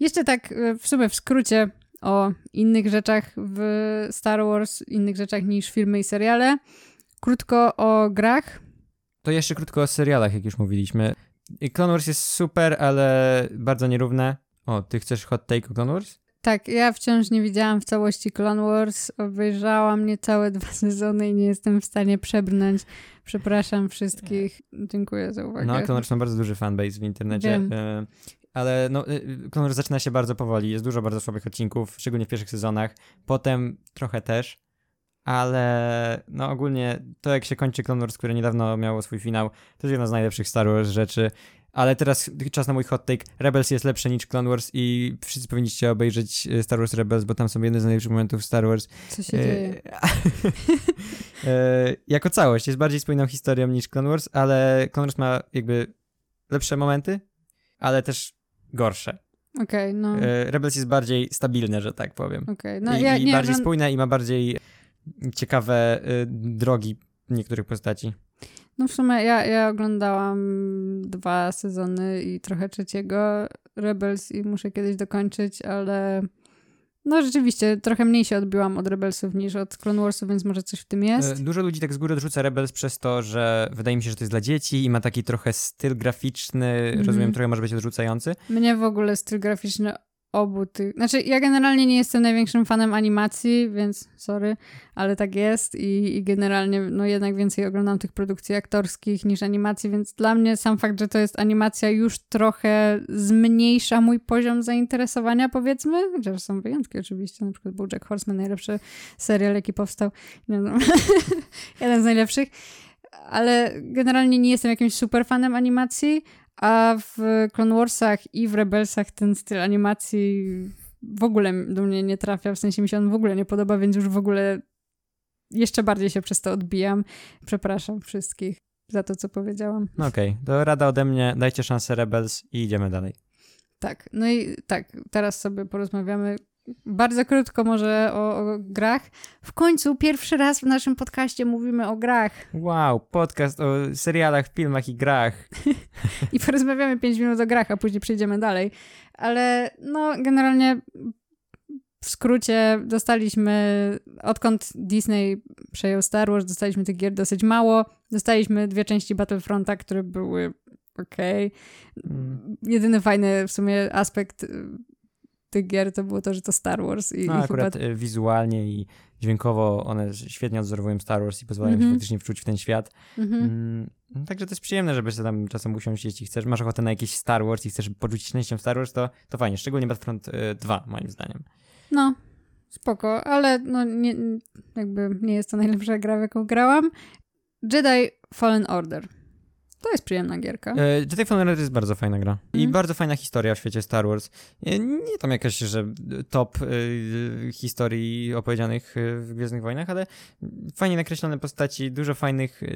Jeszcze tak y, w sumie w skrócie o innych rzeczach w Star Wars, innych rzeczach niż filmy i seriale. Krótko o grach. To jeszcze krótko o serialach, jak już mówiliśmy. Clone Wars jest super, ale bardzo nierówne. O, ty chcesz hot take o Clone Wars? Tak, ja wciąż nie widziałam w całości Clone Wars. Obejrzałam niecałe *laughs* dwa sezony i nie jestem w stanie przebrnąć. Przepraszam wszystkich. Dziękuję za uwagę. No, Clone Wars ma bardzo duży fanbase w internecie. Wiem. Ale no, y, Clone Wars zaczyna się bardzo powoli, jest dużo bardzo słabych odcinków, szczególnie w pierwszych sezonach, potem trochę też, ale no ogólnie to jak się kończy Clone Wars, które niedawno miało swój finał, to jest jedna z najlepszych Star Wars rzeczy, ale teraz czas na mój hot take. Rebels jest lepsze niż Clone Wars i wszyscy powinniście obejrzeć y, Star Wars Rebels, bo tam są jedne z najlepszych momentów Star Wars. Co się e, dzieje? e, *laughs* jako całość. Jest bardziej spójną historią niż Clone Wars, ale Clone Wars ma jakby lepsze momenty, ale też gorsze. Okej, okay, no. E, Rebels jest bardziej stabilne, że tak powiem. Okay, no, I, ja, i nie, bardziej spójne i ma bardziej ciekawe y, drogi niektórych postaci. No w sumie ja, ja oglądałam dwa sezony i trochę trzeciego Rebels i muszę kiedyś dokończyć, ale no rzeczywiście, trochę mniej się odbiłam od Rebelsów niż od Clone Warsów, więc może coś w tym jest. E, dużo ludzi tak z góry odrzuca Rebels przez to, że wydaje mi się, że to jest dla dzieci i ma taki trochę styl graficzny, mm. rozumiem, trochę może być odrzucający. Mnie w ogóle styl graficzny obu tych. Znaczy, ja generalnie nie jestem największym fanem animacji, więc sorry, ale tak jest i, i, generalnie, no jednak więcej oglądam tych produkcji aktorskich niż animacji, więc dla mnie sam fakt, że to jest animacja już trochę zmniejsza mój poziom zainteresowania, powiedzmy. Chociaż są wyjątki oczywiście, na przykład Jack Horseman, najlepszy serial, jaki powstał. Nie wiem, *laughs* jeden z najlepszych. Ale generalnie nie jestem jakimś super fanem animacji, a w Clone Warsach i w Rebelsach ten styl animacji w ogóle do mnie nie trafia, w sensie mi się on w ogóle nie podoba, więc już w ogóle jeszcze bardziej się przez to odbijam. Przepraszam wszystkich za to, co powiedziałam. No okej, okay. to rada ode mnie, dajcie szansę Rebels i idziemy dalej. Tak, no i tak, teraz sobie porozmawiamy bardzo krótko może o, o, grach. W końcu pierwszy raz w naszym podcaście mówimy o grach. Wow, podcast o serialach, filmach i grach. *laughs* I porozmawiamy 5 minut o grach, a później przejdziemy dalej. Ale no, generalnie w skrócie dostaliśmy, odkąd Disney przejął Star Wars, dostaliśmy tych gier dosyć mało. Dostaliśmy dwie części Battlefronta, które były okej. Okay. Mm. Jedyny fajny w sumie aspekt tych gier to było to, że to Star Wars. I, No i akurat chyba... y, wizualnie i dźwiękowo one świetnie odzorowują Star Wars i pozwalają Mhm. się faktycznie wczuć w ten świat. Mhm. Mm, no także to jest przyjemne, żeby sobie tam czasem usiąść, jeśli chcesz, masz ochotę na jakiś Star Wars i chcesz poczuć się częścią Star Wars, to, to fajnie, szczególnie Battlefront y, 2 moim zdaniem. No, spoko, ale no nie, jakby nie jest to najlepsza gra, w jaką grałam. Jedi Fallen Order. To jest przyjemna gierka. E, Jedi Fallen Order jest bardzo fajna gra. I Mhm. bardzo fajna historia w świecie Star Wars. E, Nie tam jakaś, że top e, historii opowiedzianych e, w Gwiezdnych Wojnach, ale fajnie nakreślone postaci, dużo fajnych e,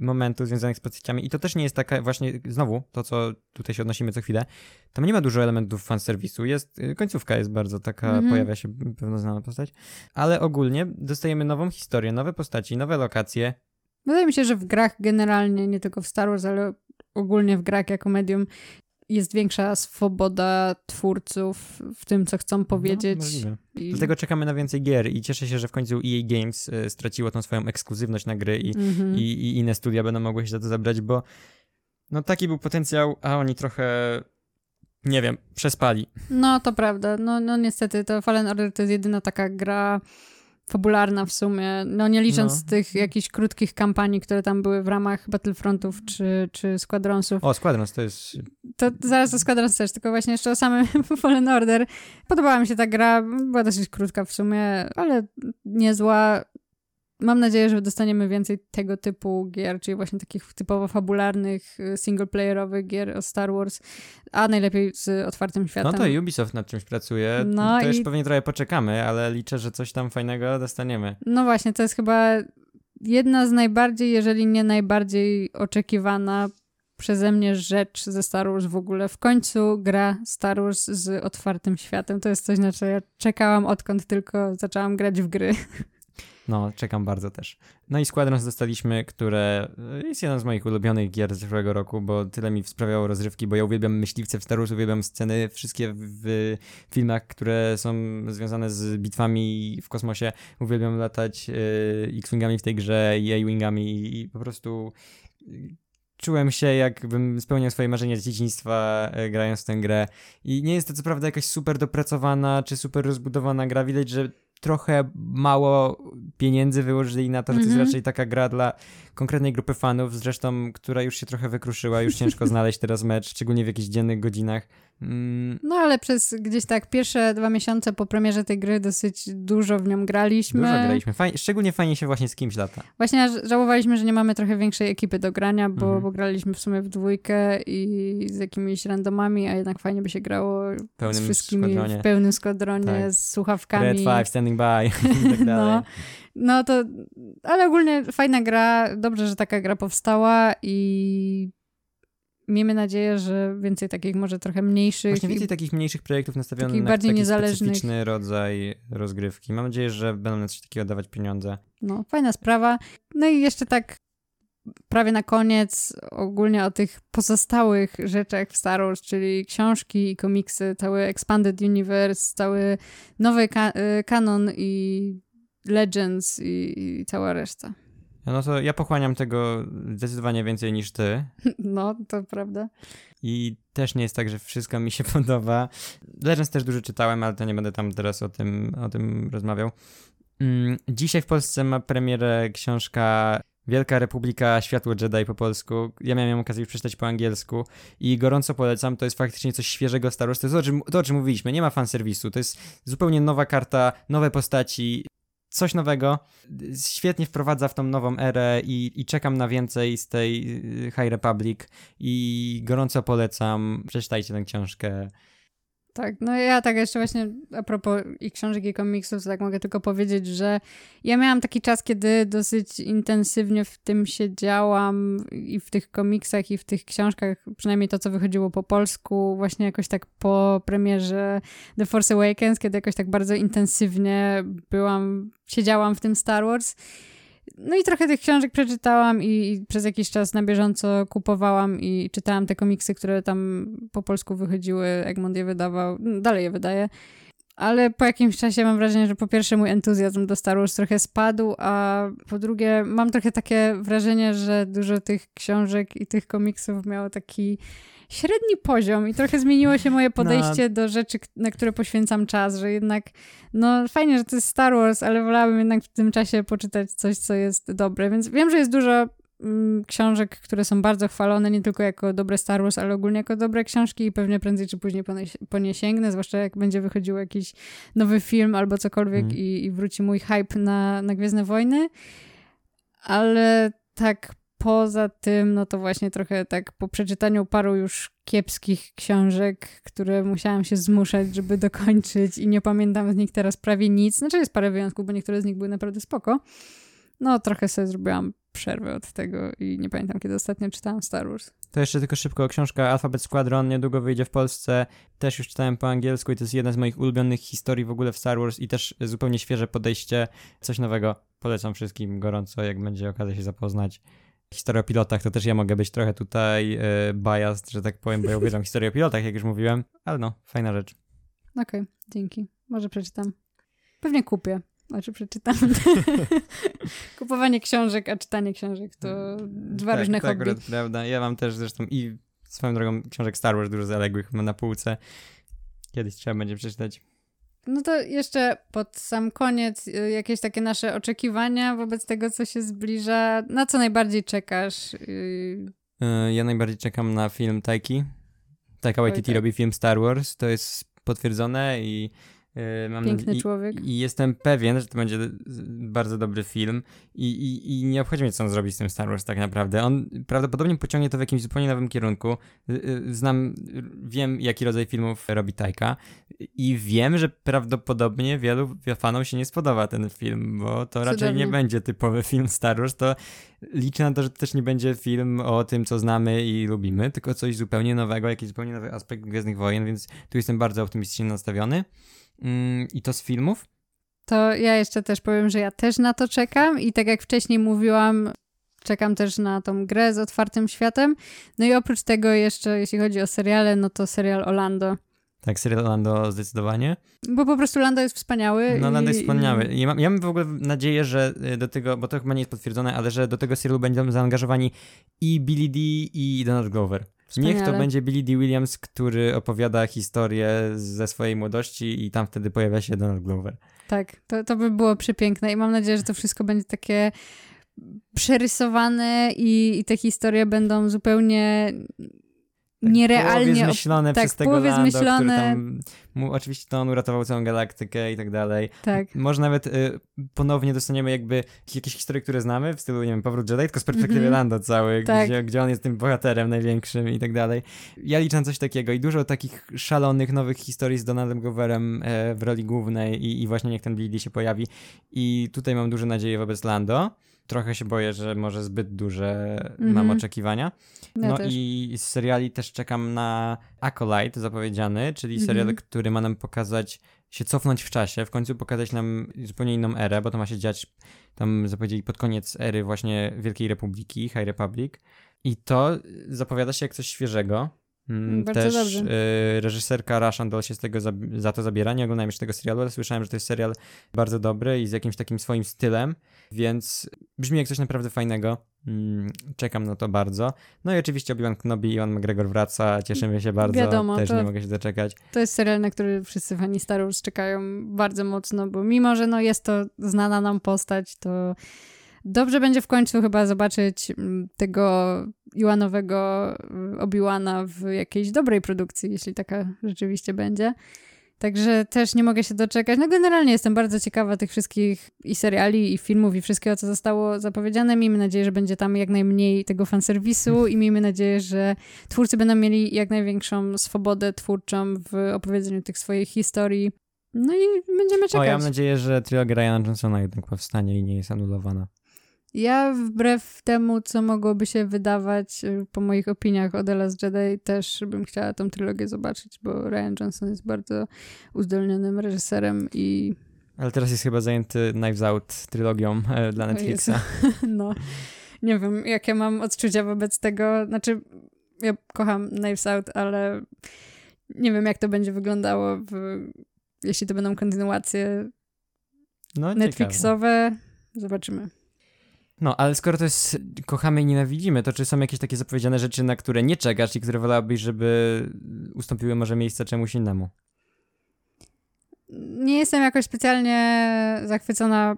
momentów związanych z postaciami. I to też nie jest taka właśnie, znowu, to co tutaj się odnosimy co chwilę, tam nie ma dużo elementów fanserwisu. Jest, końcówka jest bardzo taka, Mhm. pojawia się pewna znana postać. Ale ogólnie dostajemy nową historię, nowe postaci, nowe lokacje. Wydaje mi się, że w grach generalnie, nie tylko w Star Wars, ale ogólnie w grach jako medium jest większa swoboda twórców w tym, co chcą powiedzieć. No. I... Dlatego czekamy na więcej gier i cieszę się, że w końcu EA Games e, straciło tą swoją ekskluzywność na gry i, Mhm. i, i inne studia będą mogły się za to zabrać, bo no taki był potencjał, a oni trochę, nie wiem, przespali. No, to prawda. No, no niestety, to Fallen Order to jest jedyna taka gra fabularna w sumie, no nie licząc No. tych jakichś krótkich kampanii, które tam były w ramach Battlefrontów czy, czy Squadronsów. O, Squadrons to jest... To zaraz do Squadrons też, tylko właśnie jeszcze o samym *laughs* Fallen Order. Podobała mi się ta gra, była dosyć krótka w sumie, ale niezła. Mam nadzieję, że dostaniemy więcej tego typu gier, czyli właśnie takich typowo fabularnych, y, singleplayerowych gier o Star Wars, a najlepiej z otwartym światem. No to Ubisoft nad czymś pracuje, No to już i- pewnie trochę poczekamy, ale liczę, że coś tam fajnego dostaniemy. No właśnie, to jest chyba jedna z najbardziej, jeżeli nie najbardziej oczekiwana przeze mnie rzecz ze Star Wars w ogóle. W końcu gra Star Wars z otwartym światem. To jest coś, na co ja czekałam odkąd tylko zaczęłam grać w gry. *laughs* No, czekam bardzo też. No i Squadrons dostaliśmy, które y, jest jeden z moich ulubionych gier z zeszłego roku, bo tyle mi sprawiało rozrywki, bo ja uwielbiam myśliwce w Star Wars, uwielbiam sceny, wszystkie w filmach, które są związane z bitwami w kosmosie. Uwielbiam latać y, X-Wingami w tej grze i A-Wingami i po prostu y, czułem się jakbym spełniał swoje marzenia z dzieciństwa grając w tę grę. I nie jest to co prawda jakaś super dopracowana czy super rozbudowana gra, widać, że trochę mało pieniędzy wyłożyli na to, że to Mhm. jest raczej taka gra dla konkretnej grupy fanów, zresztą, która już się trochę wykruszyła, już ciężko *laughs* znaleźć teraz mecz, szczególnie w jakichś dziennych godzinach. Mm, No ale przez gdzieś tak pierwsze dwa miesiące po premierze tej gry dosyć dużo w nią graliśmy. dużo graliśmy. Fajnie, szczególnie fajnie się właśnie z kimś lata. Właśnie żałowaliśmy, że nie mamy trochę większej ekipy do grania, bo, Mhm. bo graliśmy w sumie w dwójkę i z jakimiś randomami, a jednak fajnie by się grało pełnym z wszystkimi składronie. w pełnym składronie, Tak. z słuchawkami. Red Five, Standing By *laughs* i tak dalej. No, no to, ale ogólnie fajna gra, dobrze, że taka gra powstała i miejmy nadzieję, że więcej takich może trochę mniejszych. Właśnie więcej takich mniejszych projektów nastawionych na bardziej taki niezależnych. specyficzny rodzaj rozgrywki. Mam nadzieję, że będą na coś takiego dawać pieniądze. No, fajna sprawa. No i jeszcze tak prawie na koniec ogólnie o tych pozostałych rzeczach w Star Wars, czyli książki i komiksy, cały Expanded Universe, cały nowy y, kanon i Legends i, i cała reszta. No to ja pochłaniam tego zdecydowanie więcej niż ty. *laughs* No, to prawda. I też nie jest tak, że wszystko mi się *laughs* podoba. Legends też dużo czytałem, ale to nie będę tam teraz o tym, o tym rozmawiał. Mm, Dzisiaj w Polsce ma premierę książka Wielka Republika Światło Jedi po polsku. Ja miałem okazję już przeczytać po angielsku i gorąco polecam. To jest faktycznie coś świeżego Star Wars. To jest to, o czym, to, o czym mówiliśmy. Nie ma fanserwisu. To jest zupełnie nowa karta, nowe postaci, coś nowego. Świetnie wprowadza w tą nową erę i, i czekam na więcej z tej y, High Republic i gorąco polecam. Przeczytajcie tę książkę. Tak, no ja tak jeszcze właśnie a propos i książek i komiksów, tak mogę tylko powiedzieć, że ja miałam taki czas, kiedy dosyć intensywnie w tym siedziałam i w tych komiksach i w tych książkach, przynajmniej to, co wychodziło po polsku, właśnie jakoś tak po premierze The Force Awakens, kiedy jakoś tak bardzo intensywnie byłam, siedziałam w tym Star Wars. No i trochę tych książek przeczytałam i, i przez jakiś czas na bieżąco kupowałam i czytałam te komiksy, które tam po polsku wychodziły, Egmont je wydawał, mm, dalej je wydaje. ale po jakimś czasie mam wrażenie, że po pierwsze mój entuzjazm do Star Wars trochę spadł, a po drugie mam trochę takie wrażenie, że dużo tych książek i tych komiksów miało taki średni poziom i trochę zmieniło się moje podejście no. do rzeczy, na które poświęcam czas, że jednak no fajnie, że to jest Star Wars, ale wolałabym jednak w tym czasie poczytać coś, co jest dobre, więc wiem, że jest dużo mm, książek, które są bardzo chwalone, nie tylko jako dobre Star Wars, ale ogólnie jako dobre książki i pewnie prędzej czy później po nie, po nie sięgnę, zwłaszcza jak będzie wychodził jakiś nowy film albo cokolwiek mm. i, i wróci mój hype na, na Gwiezdne Wojny, ale tak poza tym, no to właśnie trochę tak po przeczytaniu paru już kiepskich książek, które musiałam się zmuszać, żeby dokończyć i nie pamiętam z nich teraz prawie nic. Znaczy jest parę wyjątków, bo niektóre z nich były naprawdę spoko. No trochę sobie zrobiłam przerwę od tego i nie pamiętam, kiedy ostatnio czytałam Star Wars. To jeszcze tylko szybko, książka Alphabet Squadron niedługo wyjdzie w Polsce. Też już czytałem po angielsku i to jest jedna z moich ulubionych historii w ogóle w Star Wars i też zupełnie świeże podejście, coś nowego. Polecam wszystkim gorąco, jak będzie okazja się zapoznać historię o pilotach, to też ja mogę być trochę tutaj e, biased, że tak powiem, bo ja uwielbiam historię o pilotach, jak już mówiłem, ale no, fajna rzecz. Okej, okay, dzięki. Może przeczytam. Pewnie kupię. Znaczy przeczytam. *laughs* Kupowanie książek, a czytanie książek to dwa tak, różne to hobby. akurat prawda. Ja mam też zresztą i swoją drogą książek Star Wars dużo zaległych mam na półce. Kiedyś trzeba będzie przeczytać. No to jeszcze pod sam koniec y, jakieś takie nasze oczekiwania wobec tego, co się zbliża. Na co najbardziej czekasz? Y, e, ja najbardziej czekam na film Taiki. Taika Waititi tak. robi film Star Wars, to jest potwierdzone i mam Piękny człowiek. I, jestem pewien, że to będzie bardzo dobry film i, i, i nie obchodzi mnie, co on zrobi z tym Star Wars tak naprawdę. On prawdopodobnie pociągnie to w jakimś zupełnie nowym kierunku. Y, y, znam, wiem, jaki rodzaj filmów robi Tajka i wiem, że prawdopodobnie wielu fanom się nie spodoba ten film, bo to Cudownie. raczej nie będzie typowy *laughs* film Star Wars, to liczę na to, że to też nie będzie film o tym, co znamy i lubimy, tylko coś zupełnie nowego, jakiś zupełnie nowy aspekt Gwiezdnych Wojen, więc tu jestem bardzo optymistycznie nastawiony. Mm, i to z filmów? To ja jeszcze też powiem, że ja też na to czekam i tak jak wcześniej mówiłam, czekam też na tą grę z otwartym światem. No i oprócz tego jeszcze, jeśli chodzi o seriale, no to serial Orlando. Tak, serial Lando zdecydowanie. Bo po prostu Lando jest wspaniały. No, Lando jest wspaniały. Ja mam, ja mam w ogóle nadzieję, że y, do tego, bo to chyba nie jest potwierdzone, ale że do tego serialu będą zaangażowani i Billy D i Donald Glover. Wspaniale. Niech to będzie Billy D. Williams, który opowiada historię ze swojej młodości i tam wtedy pojawia się Donald Glover. Tak, to, to by było przepiękne i mam nadzieję, że to wszystko będzie takie przerysowane i, i te historie będą zupełnie tak, nierealnie... Zmyślone tak, przez tego Lando, zmyślone... który tam... Mu, oczywiście to on uratował całą galaktykę i tak dalej. Tak. Może nawet y, ponownie dostaniemy jakby jakieś historie, które znamy, w stylu, nie wiem, Powrót Jedi, tylko z perspektywy mm -hmm. Lando cały, tak. gdzie, gdzie on jest tym bohaterem największym i tak dalej. Ja liczę na coś takiego i dużo takich szalonych, nowych historii z Donaldem Gloverem e, w roli głównej i, i właśnie niech ten Billy się pojawi. I tutaj mam duże nadzieje wobec Lando trochę się boję, że może zbyt duże mm -hmm. mam oczekiwania. Ja no też. i z seriali też czekam na Acolyte zapowiedziany, czyli mm -hmm. serial, który ma nam pokazać, się cofnąć w czasie, w końcu pokazać nam zupełnie inną erę, bo to ma się dziać tam zapowiedzieli pod koniec ery właśnie Wielkiej Republiki, High Republic. I to zapowiada się jak coś świeżego. Mm, Bardzo Też dobrze. Y, reżyserka Rashandol się z tego za, za, to zabiera. Nie oglądałem jeszcze tego serialu, ale słyszałem, że to jest serial bardzo dobry i z jakimś takim swoim stylem, więc brzmi jak coś naprawdę fajnego. Mm, czekam na to bardzo. No i oczywiście Obi-Wan Kenobi i Iwan McGregor wraca, cieszymy się bardzo. Wiadomo, Też to, nie mogę się doczekać. To jest serial, na który wszyscy fani Star Wars czekają bardzo mocno, bo mimo, że no jest to znana nam postać, to Dobrze będzie w końcu chyba zobaczyć mm, tego Iwanowego mm, Obiłana w jakiejś dobrej produkcji, jeśli taka rzeczywiście będzie. Także też nie mogę się doczekać. No generalnie jestem bardzo ciekawa tych wszystkich i seriali, i filmów, i wszystkiego, co zostało zapowiedziane. Miejmy nadzieję, że będzie tam jak najmniej tego fanserwisu i miejmy nadzieję, że twórcy będą mieli jak największą swobodę twórczą w opowiedzeniu tych swoich historii. No i będziemy czekać. O, ja mam nadzieję, że trylogia Ryana Johnsona jednak powstanie i nie jest anulowana. Ja wbrew temu, co mogłoby się wydawać y, po moich opiniach o The Last Jedi, też bym chciała tą trylogię zobaczyć, bo Ryan Johnson jest bardzo uzdolnionym reżyserem i... Ale teraz jest chyba zajęty Knives Out trylogią e, dla Netflixa. *laughs* No, nie wiem, jakie mam odczucia wobec tego. Znaczy, ja kocham Knives Out, ale nie wiem, jak to będzie wyglądało w jeśli to będą kontynuacje No, Netflixowe, ciekawe. zobaczymy. No, ale skoro to jest kochamy i nienawidzimy, to czy są jakieś takie zapowiedziane rzeczy, na które nie czekasz i które wolałabyś, żeby ustąpiły może miejsce czemuś innemu? Nie jestem jakoś specjalnie zachwycona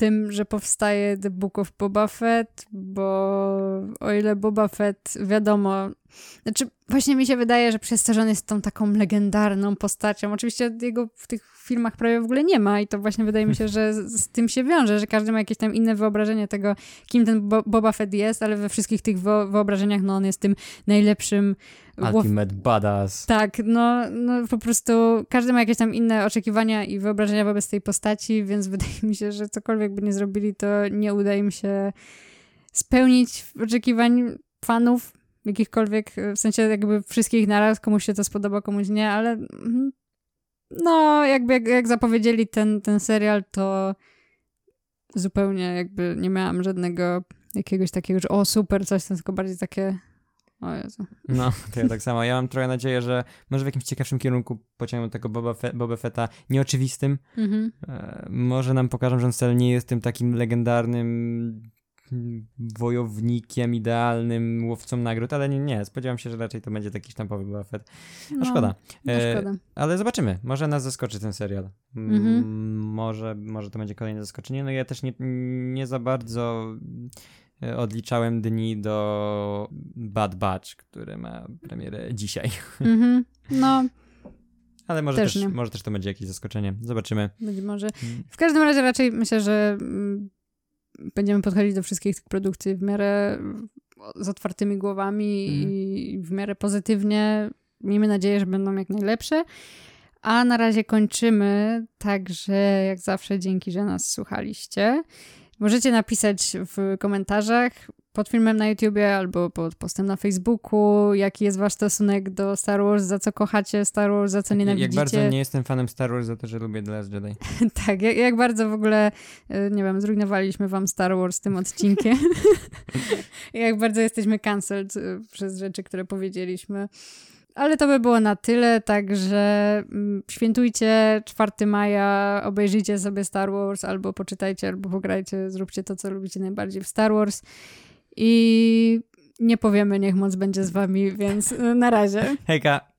tym, że powstaje The Book of Boba Fett, bo o ile Boba Fett wiadomo, znaczy właśnie mi się wydaje, że przez to, że on jest tą taką legendarną postacią, oczywiście jego w tych filmach prawie w ogóle nie ma i to właśnie wydaje mi się, że z, tym się wiąże, że każdy ma jakieś tam inne wyobrażenie tego, kim ten Bo Boba Fett jest, ale we wszystkich tych wyobrażeniach, no on jest tym najlepszym Ultimate badass. Tak, no, no po prostu każdy ma jakieś tam inne oczekiwania i wyobrażenia wobec tej postaci, więc *laughs* wydaje mi się, że cokolwiek by nie zrobili, to nie uda im się spełnić oczekiwań fanów jakichkolwiek, w sensie jakby wszystkich naraz, komuś się to spodoba, komuś nie, ale mhm, no jakby jak, jak zapowiedzieli ten, ten serial, to zupełnie jakby nie miałam żadnego jakiegoś takiego, że o super, coś, to tylko bardziej takie o Jezu. No, to ja tak samo. Ja mam trochę nadzieję, że może w jakimś ciekawszym kierunku pociągną tego Boba, Fe Boba Fetta nieoczywistym. Mhm. E, może nam pokażą, że on wcale nie jest tym takim legendarnym wojownikiem, idealnym łowcą nagród, ale nie, nie, spodziewam się, że raczej to będzie taki sztampowy Boba Fett. No, no szkoda. No, szkoda. ale zobaczymy, może nas zaskoczy ten serial. Mhm. Może, może to będzie kolejne zaskoczenie. No ja też nie, nie za bardzo e, odliczałem dni do Bad Batch, który ma premierę dzisiaj. *laughs* Mhm. No, ale może też, też może też to będzie jakieś zaskoczenie. Zobaczymy. Być może. Mm. W każdym razie raczej myślę, że mm, będziemy podchodzić do wszystkich tych produkcji w miarę z otwartymi głowami mm. i w miarę pozytywnie. Miejmy nadzieję, że będą jak najlepsze. A na razie kończymy, także jak zawsze dzięki, że nas słuchaliście. Możecie napisać w komentarzach pod filmem na YouTubie albo pod postem na Facebooku, jaki jest wasz stosunek do Star Wars, za co kochacie Star Wars, za co nienawidzicie. Jak bardzo nie jestem fanem Star Wars, za to, że lubię The Last Jedi. *laughs* tak, jak, jak, bardzo w ogóle, e, nie wiem, zrujnowaliśmy wam Star Wars tym odcinkiem. *laughs* *laughs* jak bardzo jesteśmy cancelled e, przez rzeczy, które powiedzieliśmy. Ale to by było na tyle, także mm, świętujcie 4 maja, obejrzyjcie sobie Star Wars, albo poczytajcie, albo pograjcie, zróbcie to, co lubicie najbardziej w Star Wars. I nie powiemy, niech moc będzie z wami, więc na razie. Hejka.